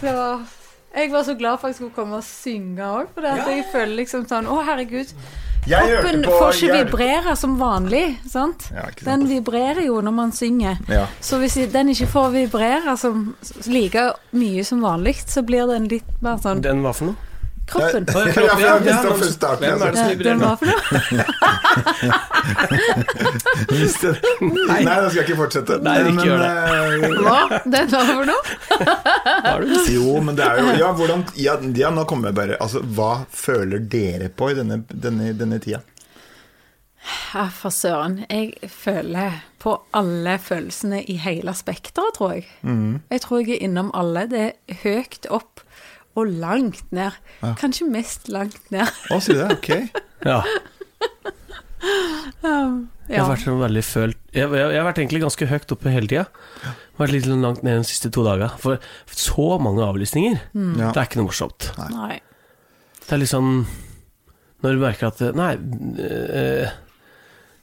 Så jeg var så glad for at jeg skulle komme og synge òg, for det at jeg føler liksom sånn Å, herregud. Kroppen får ikke jeg- vibrere som vanlig, sant? Ja, sant. Den vibrerer jo når man synger. Ja. Så hvis den ikke får vibrere som, like mye som vanlig, så blir den litt mer sånn Den var for noe? Kroppen. Ja, ja, visste ja, Hvem er det Ja, som vibrerer den nå? var for noe. Nei, da skal jeg ikke fortsette. Nei, ikke Men, gjør det. Hva? Den var for noe? Jo, men det er jo Ja, hvordan Ja, ja nå kommer jeg bare Altså, hva føler dere på i denne, denne, denne tida? Ja, for søren. Jeg føler på alle følelsene i hele spekteret, tror jeg. Jeg tror jeg er innom alle. Det er høyt opp og langt ned. Kanskje mest langt ned. Å, sier du det? Ok. Ja. Jeg Ja. har vært sånn veldig følt jeg, jeg, jeg har vært egentlig ganske høyt oppe hele tida. Vært litt langt ned de siste to dager. For så mange avlysninger, Ja. det er ikke noe morsomt. Nei. Det er litt sånn Når du merker at Nei, eh,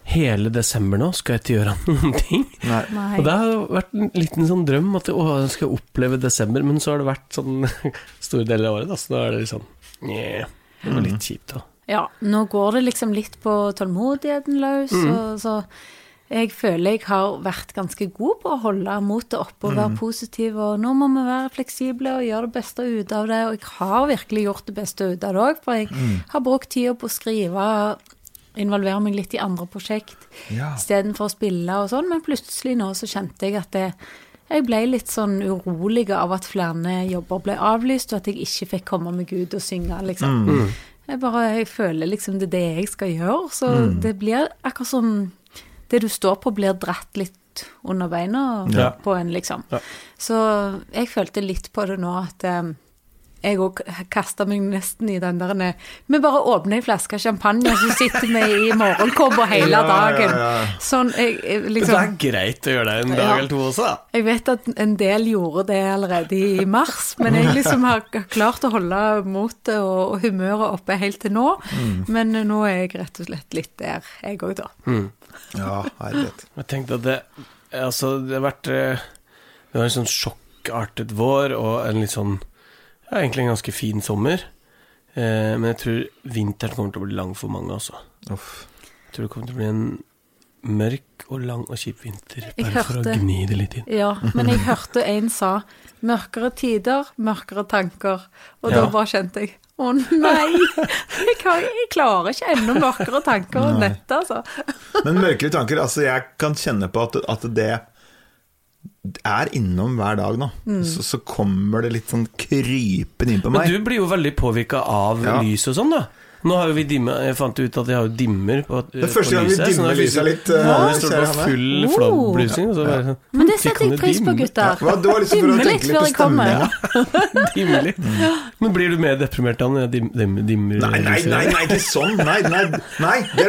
hele desember nå skal jeg ikke gjøre noen ting. Nei. Nei. Og det har vært en liten sånn drøm at å, jeg skal oppleve desember, men så har det vært sånn store deler av året, da, så nå er det litt yeah. Det var litt kjipt, da. Ja, nå går det liksom litt på tålmodigheten løs, og så jeg føler jeg har vært ganske god på å holde motet oppe og være positiv, og nå må vi være fleksible og gjøre det beste ut av det, og jeg har virkelig gjort det beste ut av det òg, for jeg har brukt tida på å skrive, involvere meg litt i andre prosjekt, Ja. istedenfor å spille og sånn, men plutselig nå så kjente jeg at det jeg ble litt sånn urolig av at flere jobber ble avlyst, og at jeg ikke fikk komme meg ut og synge, liksom. Jeg bare jeg føler liksom det er det jeg skal gjøre, så det blir akkurat som det du står på, blir dratt litt under beina Ja. på en, liksom. Ja. Så jeg følte litt på det nå at eh, jeg òg kasta meg nesten i den der Vi bare åpner ei flaske champagne, og så sitter vi i morgenkåpa hele Ja, ja, dagen. ja. Sånn, jeg, liksom det er greit å gjøre det en dag Ja. eller to også, da. jeg vet at en del gjorde det allerede i mars, men jeg liksom har klart å holde motet og, og humøret oppe helt til nå. Men nå er jeg rett og slett litt der, jeg òg, da. Ja, herlighet. Jeg tenkte at det Altså, det har vært eh, Det var en sånn sjokkartet vår og en litt sånn Ja, egentlig en ganske fin sommer. Eh, men jeg tror vinteren kommer til å bli lang for mange, altså. Uff. Jeg tror det kommer til å bli en mørk og lang og kjip vinter. bare Bare for å hørte- gni det litt inn. Ja, men jeg hørte en sa 'mørkere tider, mørkere tanker', og Ja. da bare kjente jeg å nei, jeg, kan, jeg klarer ikke enda mørkere tanker enn dette, altså. Men mørkere tanker, altså jeg kan kjenne på at, at det er innom hver dag nå. Så, så kommer det litt sånn krypende inn på meg. Men du blir jo veldig påvirka av Ja. lys og sånn, da. Nå har jo vi dimmer, Jeg fant ut at jeg har jo dimmer på, lyset Det er første gang vi dimmer er lyset litt, eh, Vanligvis står det full bare sånn Men det «Hm, setter jeg pris på, gutter. Hva, det var liksom for å tenke litt litt før på jeg kommer. stemmen. Dimme litt. Men blir du mer deprimert da når jeg dim, dim, dimmer Nei, nei, nei, nei, ikke sånn. Nei,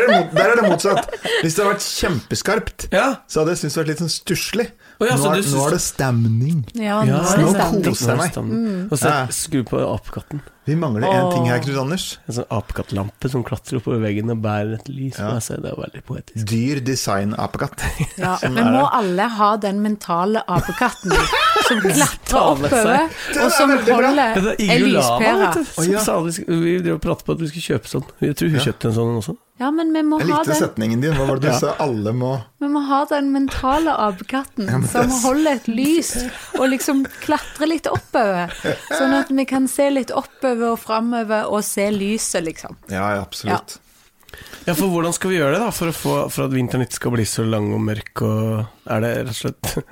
er der er det motsatt. Hvis det hadde vært kjempeskarpt, så hadde jeg syntes det vært litt sånn stusslig. Å ja, nå, er, nå er det stemning. Ja, nå Ja, det nå stemning. koser jeg meg. Mm. Og så skru på apekatten. Vi mangler én ting her, Knut Anders. En sånn apekattlampe som klatrer oppover veggen og bærer et lys. Ja. seg. Det er veldig poetisk. Dyr design-apekatt. Ja, men må alle ha den mentale apekatten som klatrer oppover, og som holder er ei lyspære. Vi, skulle- drev og pratet på at vi skulle kjøpe sånn. Jeg tror hun Ja. kjøpte en sånn også. Ja, men vi må Jeg ha likte den, setningen din. Hva var det du Ja. sa? Alle må vi må ha den mentale apekatten men som det- holder et lys, og liksom klatre litt oppover. Sånn at vi kan se litt oppover og framover og se lyset, liksom. Ja, ja, absolutt. Ja, for hvordan skal vi gjøre det, da? For, å få, for at vinteren ikke skal bli så lang og mørk, og er det rett og slett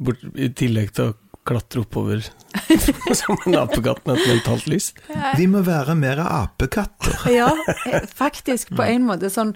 bort, I tillegg til å klatre oppover som en apekatt med et mentalt lys? Vi må være mer apekatter. Ja, eh, faktisk på en måte sånn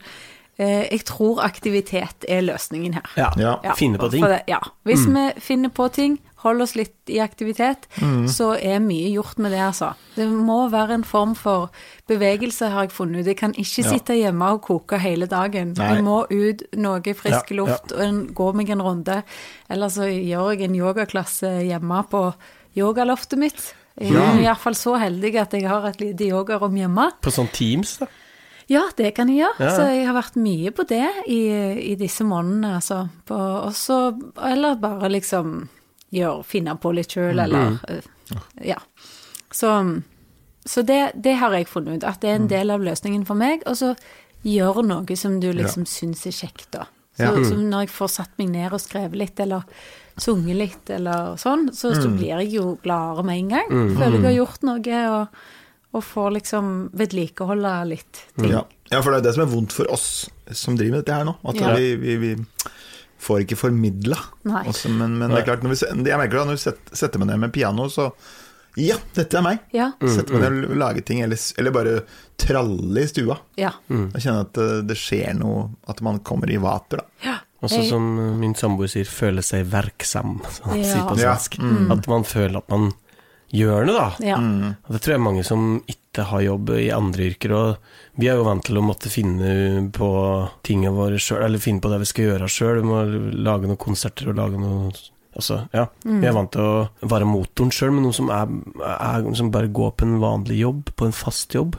Jeg tror aktivitet er løsningen her. Ja, Ja. Ja, finne på ting. Det, ja. Hvis vi finner på ting, holder oss litt i aktivitet, så er mye gjort med det, altså. Det må være en form for bevegelse, har jeg funnet ut. Jeg kan ikke Ja. sitte hjemme og koke hele dagen. Nei. Jeg må ut noe frisk Ja, luft og en, gå meg en runde. Eller så gjør jeg en yogaklasse hjemme på yogaloftet mitt. Jeg er Ja. iallfall så heldig at jeg har et lite yogarom hjemme. På sånn Teams, da. Ja, det kan jeg gjøre. Ja. Så jeg har vært mye på det i, i disse månedene, altså. På, også, eller bare liksom gjør, finne på litt sjøl, eller mm. Ja. Så, så det, det har jeg funnet ut, at det er en del av løsningen for meg. Og så gjøre noe som du liksom syns er kjekt, da. Så, Ja. så når jeg får satt meg ned og skrevet litt, eller sunget litt, eller sånn, så, så blir jeg jo gladere med en gang. Føler jeg har gjort noe, og, og får liksom vedlikeholde litt ting. Ja. ja, for det er det som er vondt for oss som driver med dette her nå. At Ja. vi, vi, vi får ikke formidla. Men, men det er klart, når vi, jeg merker det når vi setter, setter meg ned med piano, så Ja, dette er meg! Ja. Setter meg ned og lager ting, eller, eller bare tralle i stua. Ja. Jeg kjenner at eh, det skjer noe, at man kommer i vater, da. ja. Også som min samboer sier, føle seg verksam, som han Ja. sier på Ja. Mm. At man føler at man gjør noe, da. ja. Og det tror jeg er mange som ikke har jobb i andre yrker, og vi er jo vant til å måtte finne på tingene våre sjøl, eller finne på det vi skal gjøre sjøl. Vi må lage noen konserter og lage noe Altså, ja. Vi er vant til å være motoren sjøl, men noe som, er, er, som bare går på en vanlig jobb, på en fast jobb.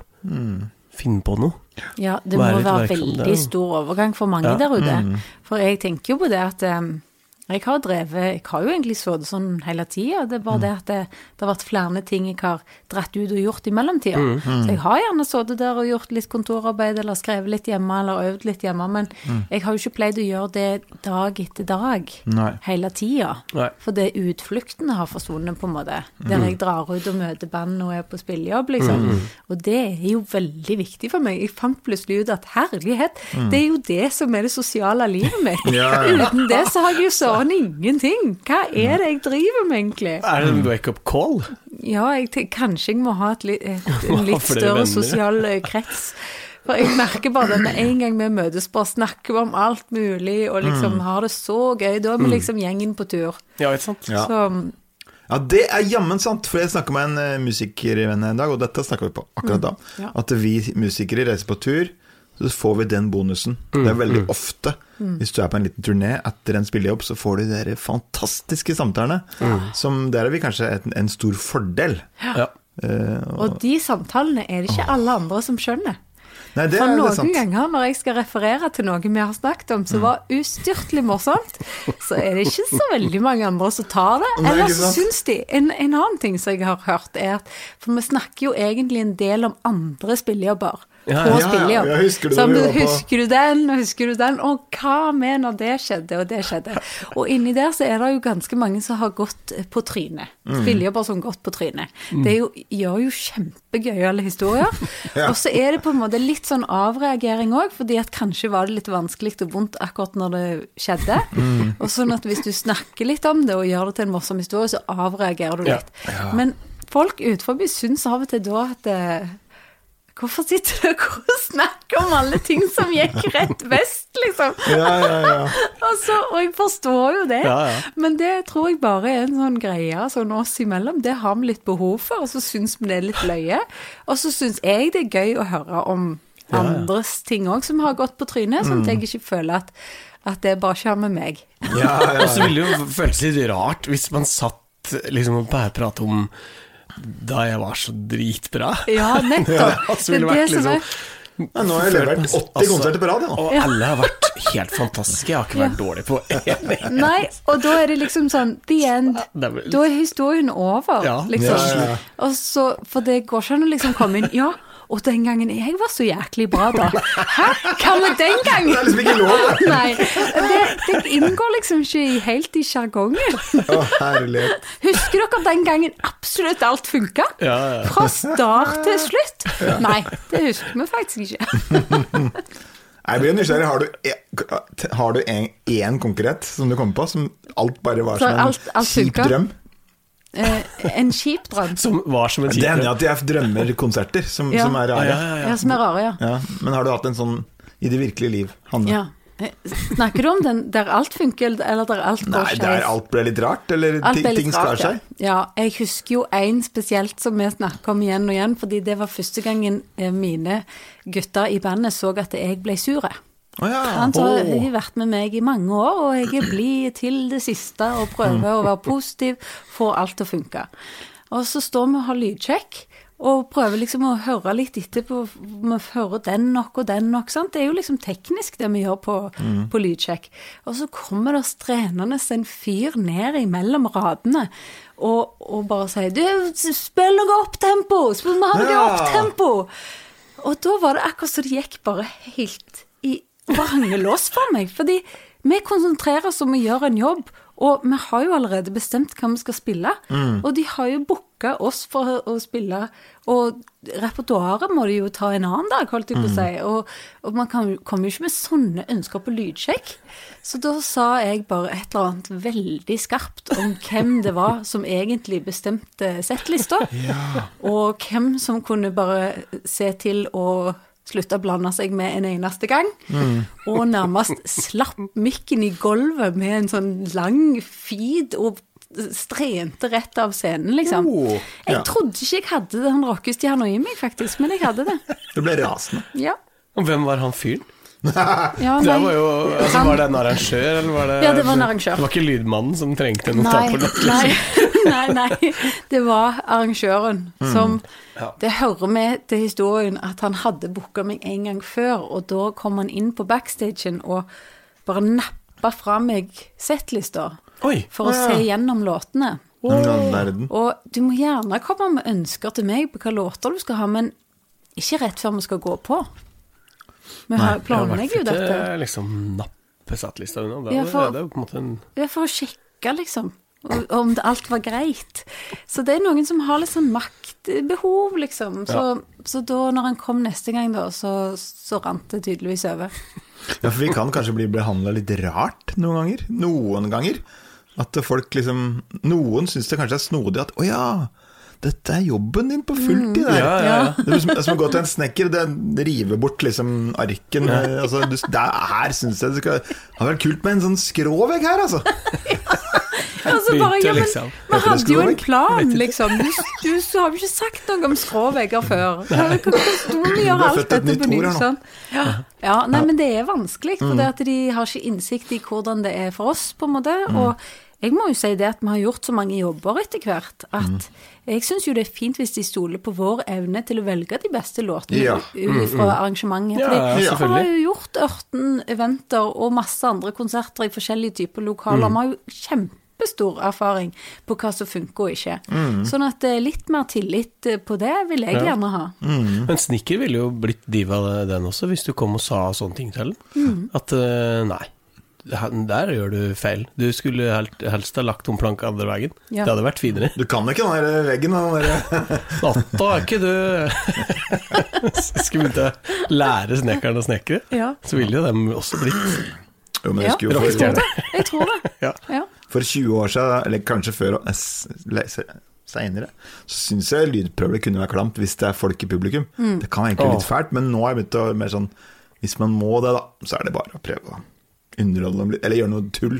Finne på noe. Ja, det Være må være veldig stor overgang for mange Ja. der ute. For jeg tenker jo på det at em, jeg har drevet Jeg har jo egentlig sittet sånn hele tida. Det er bare det at det, det har vært flere ting jeg har dratt ut og gjort i mellomtida. Så jeg har gjerne sittet der og gjort litt kontorarbeid eller skrevet litt hjemme eller øvd litt hjemme, men jeg har jo ikke pleid å gjøre det dag etter dag Nei. hele tida. For det utfluktene har forsvunnet, på en måte. Der jeg drar ut og møter band og er på spillejobb, liksom. Og det er jo veldig viktig for meg. Jeg fant plutselig ut at herlighet, det er jo det som er det sosiale livet mitt. Ja, ja. Uten det så har jeg jo sånn ingenting. Hva er det jeg driver med, egentlig? Er det en wake-up call? Ja, jeg kanskje jeg må ha et, li- et, en litt større sosial eh, krets. For jeg merker bare det med en gang vi møtes, bare snakker vi om alt mulig og liksom har det så gøy. Da er vi liksom gjengen på tur. Ja, ikke sant? Ja. Så Ja, det er jammen sant, for jeg snakka med en eh, musikervenn en dag, og dette snakka vi på akkurat da. ja. At vi musikere reiser på tur, så får vi den bonusen. Det er veldig ofte, hvis du er på en liten turné etter en spillejobb, så får du de fantastiske samtalene. Som der er vi kanskje et, en stor fordel. Ja. Uh, og, Og de samtalene er det ikke alle andre som skjønner. nei, det For det noen sant. ganger når jeg skal referere til noe vi har snakket om som var ustyrtelig morsomt, så er det ikke så veldig mange andre som tar det. Eller så syns de en, en annen ting som jeg har hørt, er at For vi snakker jo egentlig en del om andre spillejobber. Ja, på ja, ja, ja, husker du Sånn, du, husker du den, og husker du den, og hva med når det skjedde, og det skjedde. Og inni der så er det jo ganske mange som har gått på trynet. Mm. Spillejobber som har gått på trynet. Det er jo, gjør jo kjempegøyale historier. Ja. Og så er det på en måte litt sånn avreagering òg, fordi at kanskje var det litt vanskelig og vondt akkurat når det skjedde. Mm. Og sånn at hvis du snakker litt om det og gjør det til en morsom historie, så avreagerer du Ja. litt. Men folk utenfor syns av og til da at det, Hvorfor sitter dere og snakker om alle ting som gikk rett vest, liksom? Ja, ja, ja. Altså, og jeg forstår jo det, Ja, ja. men det tror jeg bare er en sånn greie sånn oss imellom. Det har vi litt behov for, og så syns vi det er litt løye. Og så syns jeg det er gøy å høre om ja. andres ting òg som har gått på trynet, sånn at jeg ikke føler at, at det bare skjer med meg. ja, ja, Og så ville det jo føltes litt rart hvis man satt liksom og bare pratet om da jeg var så dritbra. Ja, nettopp. det er det som er liksom- nå har jeg levert 80 Altså, konserter på rad, ja. Og alle har vært helt fantastiske. Jeg har ikke vært dårlig på én. Nei, og da er det liksom sånn The end. Da er historien over, Ja, liksom. ja, ja. Og så, for det går ikke an å liksom komme inn Ja, og den gangen jeg var så jæklig bra, da. Hæ? Hva med den gangen? Det er liksom ikke lov, det. Nei, det, det inngår liksom ikke helt i sjargongen. Å, herlighet. Husker dere den gangen absolutt alt funka? Ja, ja. Fra start til slutt? Nei, det husker vi faktisk ikke. Jeg blir nysgjerrig. Har du, e- har du en, én konkurrent som du kommer på, som alt bare var som en alt- alt kjip drøm? Eh, en kjip drøm. Som var som en Det hender kjip at jeg drømmer konserter som, Ja. som er rare. Ja, ja, ja. Ja, som er rare, ja. Ja, men har du hatt en sånn i det virkelige liv, Hanne? ja. Snakker du om den der alt funker, eller der alt går Nei, der alt ble litt rart, eller Alt ting, litt ting skar rart, ja. seg? Ja, jeg husker jo en spesielt som vi snakker om igjen og igjen, fordi det var første gangen eh, mine gutter i bandet så at jeg ble sure. Å ja. Han har oh. vært med meg i mange år, og jeg er blid til det siste og prøver å være positiv, få alt til å funke. Og så står vi og har lydsjekk, Og prøver liksom å høre litt etterpå. Vi hører den nok og den nok. sant? Det er jo liksom teknisk, det vi gjør på, på lydsjekk. Og så kommer det strenende en fyr ned imellom radene og, og bare sier Du, spill noe opptempo! Spill vi har noe Ja. opptempo! Og da var det akkurat så det gikk bare helt vrangelås for meg. Fordi vi konsentrerer oss om å gjøre en jobb, og vi har jo allerede bestemt hva vi skal spille. Og de har jo booka oss for å, spille, og repertoaret må de jo ta en annen dag, holdt jeg på å si. Og, og man kommer jo ikke med sånne ønsker på lydsjekk. Så da sa jeg bare et eller annet veldig skarpt om hvem det var som egentlig bestemte settlista, og hvem som kunne bare se til å slutte å blande seg med en eneste gang, og nærmest slapp mikken i gulvet med en sånn lang feed og strente rett av scenen, liksom. Oh, Jeg trodde ikke jeg hadde den rockestjerna i meg, faktisk, men jeg hadde det. Du ble rasende. Ja. Og hvem var han fyren? ja Det var jo altså, Var det en arrangør, eller var det Ja, det var en arrangør. Det var ikke lydmannen som trengte noe Nei, taperlåt? nei, Liksom. nei, nei. Det var arrangøren som Ja. Det hører med til historien at han hadde booka meg en gang før, og da kom han inn på backstagen og bare nappa fra meg settlista for å se gjennom låtene. I. Og du må gjerne komme med ønsker til meg på hvilke låter du skal ha, men ikke rett før vi skal gå på. Vi Nei, planlegger jo dette. Jeg har ikke liksom nappe settlista unna. Det, Ja, er- for- det er jo på en måte en er for å sjekke, liksom. Om alt var greit. Så det er noen som har litt sånn maktbehov, liksom. Så, så da, når han kom neste gang, da, så, så rant det tydeligvis over. Ja, for vi kan kanskje bli behandla litt rart noen ganger. Noen ganger. At folk liksom Noen syns det kanskje er snodig at å ja, dette er jobben din på fulltid. Mm. Ja, ja, ja. Det er som, som å gå til en snekker, det river bort liksom arken. Altså, du, det er, her syns jeg det skal ha vært kult med en sånn skråvegg her, altså. Og så bare, ja, men liksom. vi hadde jo en plan, liksom. Du, du, har jo ikke sagt noe om skråvegger før. Hvordan vi Du har alt dette på ny? ord her nå. Sånn? Ja. ja, nei, men det er vanskelig, for det at de har ikke innsikt i hvordan det er for oss, på en måte. Og jeg må jo si det at vi har gjort så mange jobber etter hvert, at jeg syns jo det er fint hvis de stoler på vår evne til å velge de beste låtene Ja. ut fra arrangementet. Ja, selvfølgelig. ja, vi har jo gjort 18 eventer og masse andre konserter i forskjellige typer lokaler. Vi har jo kjempestor erfaring på hva som funker og ikke. Sånn at eh, litt mer tillit eh, på det vil jeg Ja. gjerne ha. Men Snikker ville jo blitt diva den også, hvis du kom og sa sånne ting til den. Mm. At eh, nei, der gjør du feil. Du skulle helst ha lagt om planka andre veien. Ja. Det hadde vært finere. Du kan ikke den der veggen. Den der, Natta er ikke du Skulle begynt å lære snekkeren å snekre, Ja. så ville jo dem også blitt jo, men jeg Ja, jo jeg tror for, det. Jeg tror det. Ja. Ja. for 20 år siden, eller kanskje før seinere, så syns jeg lydprøver kunne være klamt hvis det er folk i publikum. Mm. Det kan være egentlig være litt fælt, men nå har jeg begynt å mer sånn Hvis man må det, da, så er det bare å prøve å underholde dem litt. Eller gjøre noe tull.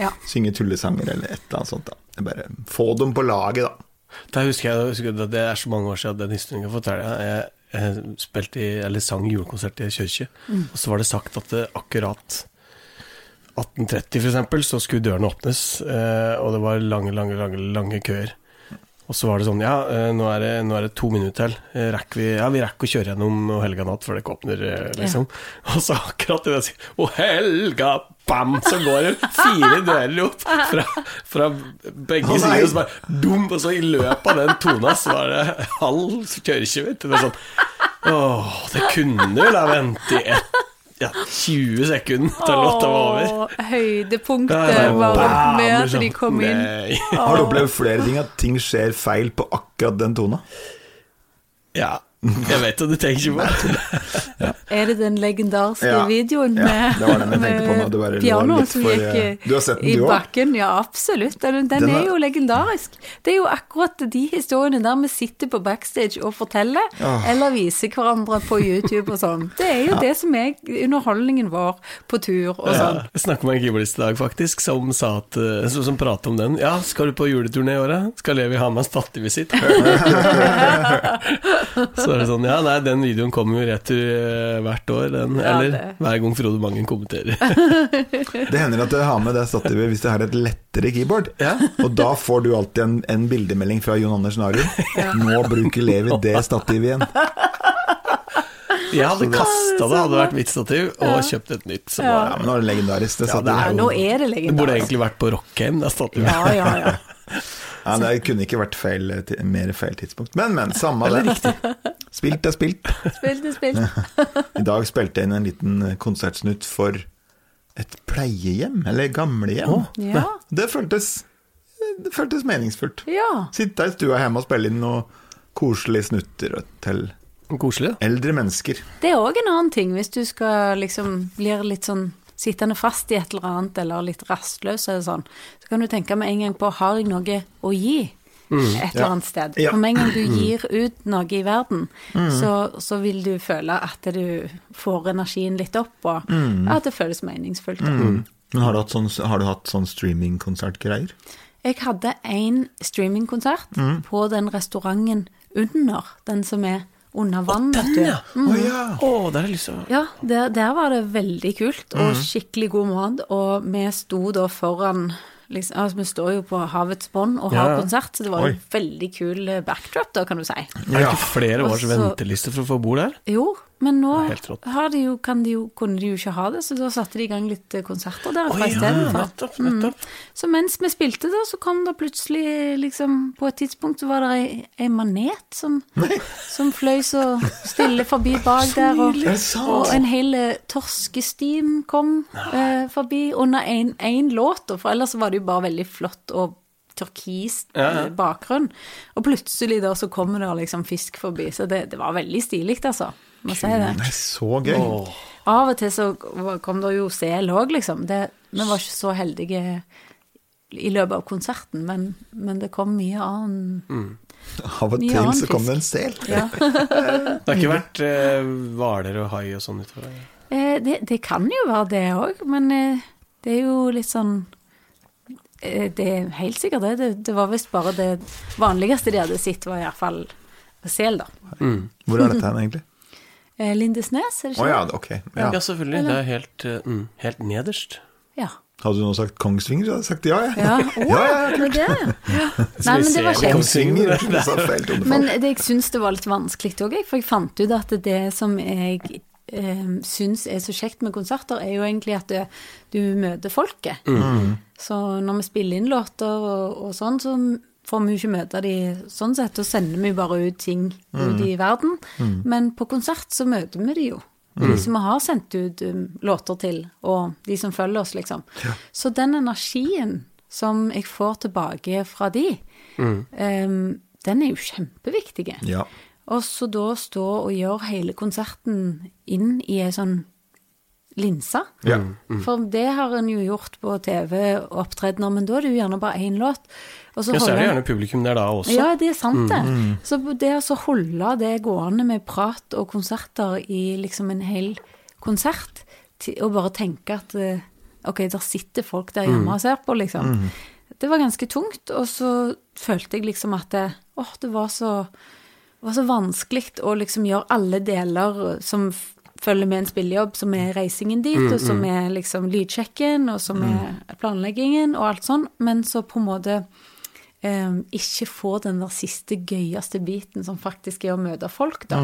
Ja. Synge tullesanger eller et eller annet sånt. da Det Bare Få dem på laget, da. Der husker jeg, husker jeg Det er så mange år siden den historien jeg forteller. Jeg, jeg spilte i, eller sang julekonsert i en kirke, og så var det sagt at det akkurat 1830 for eksempel, så skulle dørene åpnes, eh, og det var lange, lange, lange, lange køer. Og så var det sånn, ja, eh, nå er det, nå er det to minutter til. Eh, Rekker vi, ja, vi rekker å kjøre gjennom helga natt før det ikke åpner, liksom. liksom. Og så akkurat det jeg sier, å helga, bam, så går det fire dører opp fra, fra begge oh, sider, og så bare dum, og så i løpet av den tona så var det halv kirke, vet du. Det er sånn, åh, det kunne vel ha ventet i ett, ja, 20 sekunder til låta var over. Høydepunktet var med at de kom inn. Nei. Har du opplevd flere ting at ting skjer feil på akkurat den tona? Ja, jeg vet hva du tenker på. Er det den legendariske Ja. videoen Ja, med, det var den jeg tenkte på nå. Det bare lå pianoet som for, gikk eh, du har sett den, i du også? bakken? Ja, absolutt. Den, den, Den er er- jo legendarisk. Det er jo akkurat de historiene der vi sitter på backstage og forteller, oh. eller viser hverandre på YouTube og sånn. Det er jo det som er underholdningen vår på tur og sånn. Ja, jeg snakket med en keyboardist i dag, faktisk, som sa at eh, som, som pratet om den. Ja, skal du på juleturné i året? Skal Levi ha med en stativisitt? Så er det sånn, ja, nei, den videoen kommer jo rett ur eh, hvert år, den, Ja, eller det- hver gang Frode Mangen kommenterer. Det hender at jeg har med det stativet hvis jeg har et lettere keyboard. Ja. Og da får du alltid en, en bildemelding fra Jon Anders Narum. Nå bruker Levi det stativet igjen. Jeg hadde kasta det, hadde vært mitt stativ, og kjøpt et nytt. Som var, Ja, men nå er det legendarisk, det Ja, det er nå er det det burde egentlig vært på Rockheim, det stativet. Ja, ja, ja. Ja, det kunne ikke vært feil, mer feil tidspunkt. Men, men, samme det. Riktig. Spilt er spilt. Spilt er spilt. I dag spilte jeg inn en liten konsertsnutt for et pleiehjem, eller gamlehjem. Ja. Det føltes, det føltes meningsfullt. ja. Sitte i stua hjemme og spille inn noen koselige snutter til Koselig. eldre mennesker. Det er òg en annen ting, hvis du skal liksom blir litt sånn sittende fast i et eller annet, eller litt rastløs eller sånn, så kan du tenke med en gang på har jeg noe å gi et eller ja. annet sted. Ja. For med en gang du gir ut noe i verden, så, så vil du føle at du får energien litt opp, og at det føles meningsfullt. Men har du hatt sånn, har du hatt sånn streamingkonsertgreier? Jeg hadde en streamingkonsert på den restauranten under, den som er under vann, Å, den, ja. Å ja! Oh, der har jeg lyst til å Ja, der, der var det veldig kult, og skikkelig god mat. Og vi sto da foran liksom, altså Vi står jo på havets bånd og har Ja, ja. konsert, så det var en veldig kul eh, backdrop, da, kan du si. Er det ikke flere års venteliste for å få bord der? Jo, men nå de jo, kan de jo, kunne de jo ikke ha det, så da satte de i gang litt eh, konserter derfra ja, istedenfor. nettopp, nettopp. Så mens vi spilte da, så kom det plutselig liksom På et tidspunkt så var det ei, ei manet som, som fløy så stille forbi bak der, og, og en hel eh, torskestim kom eh, forbi under én låt, for ellers var det jo bare veldig flott og turkis Ja, ja. eh, bakgrunn. Og plutselig da så kommer det liksom fisk forbi, så det, det var veldig stilig, altså. Må si det. Nei, så gøy. Åh. Av og til så kom det jo sel òg, liksom. Det, vi var ikke så heldige i løpet av konserten, men, men det kom mye annen Av og til annen så kom det en sel. ja. Det har ikke vært eh, hvaler og hai og sånn utover? Eh, det, det kan jo være det òg, men eh, det er jo litt sånn eh, Det er helt sikkert det. Det, det var visst bare det vanligste de hadde sett, var iallfall sel, da. Hvor er dette hen, egentlig? Eh, Lindesnes, er det ikke ja, det? ok. Ja. Ja, selvfølgelig. Det er helt, eh, mm, helt nederst. Ja. Hadde du nå sagt Kongsvinger, så hadde jeg sagt ja. jeg. Ja, oh, Ja, ja, det var det, ja. Nei, men det var kjekt. Kongsvinger. Men det, jeg syns det var litt vanskelig òg, for jeg fant ut at det som jeg eh, syns er så kjekt med konserter, er jo egentlig at du, du møter folket. Så når vi spiller inn låter og, og sånn, så får vi jo ikke møte de sånn sett, og sender vi bare ut ting ut i verden. Men på konsert så møter vi de jo. De som vi har sendt ut um, låter til, og de som følger oss, liksom. Så den energien som jeg får tilbake fra de, um, den er jo kjempeviktig. Ja. Og så da stå og gjøre hele konserten inn i ei sånn linse. Ja. For det har en jo gjort på TV-opptredener, men da er det jo gjerne bare én låt. Og så Ja, så er det gjerne publikum der da også. ja, det er sant det. Så det å holde det gående med prat og konserter i liksom en hel konsert, og bare tenke at eh, ok, der sitter folk der hjemme og ser på, liksom. Det var ganske tungt, og så følte jeg liksom at det, åh, det var så, var så vanskelig å liksom gjøre alle deler som følger med en spillejobb, som er reisingen dit, og som er liksom lydsjekken, og som er planleggingen, og alt sånn, men så på en måte eh, ikke få den der siste gøyeste biten som faktisk er å møte folk, da.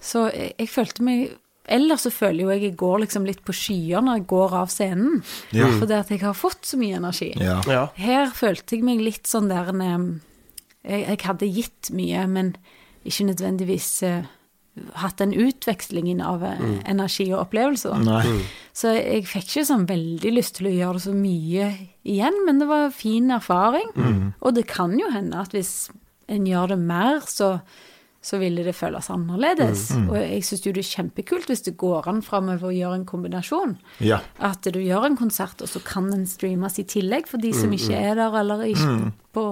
Så jeg, jeg følte meg Ellers så føler jo jeg jeg går liksom litt på skyer når jeg går av scenen, Ja. fordi at jeg har fått så mye energi. Ja. Ja. Her følte jeg meg litt sånn der en, jeg, jeg hadde gitt mye, men ikke nødvendigvis eh, hatt den utvekslingen av mm. energi og opplevelser. Mm. Så jeg fikk ikke sånn veldig lyst til å gjøre det så mye igjen, men det var fin erfaring. Og det kan jo hende at hvis en gjør det mer, så, så ville det føles annerledes. Og jeg syns jo det er kjempekult hvis det går an framover å gjøre en kombinasjon. Ja. At du gjør en konsert, og så kan den streames i tillegg for de som ikke er der, eller ikke på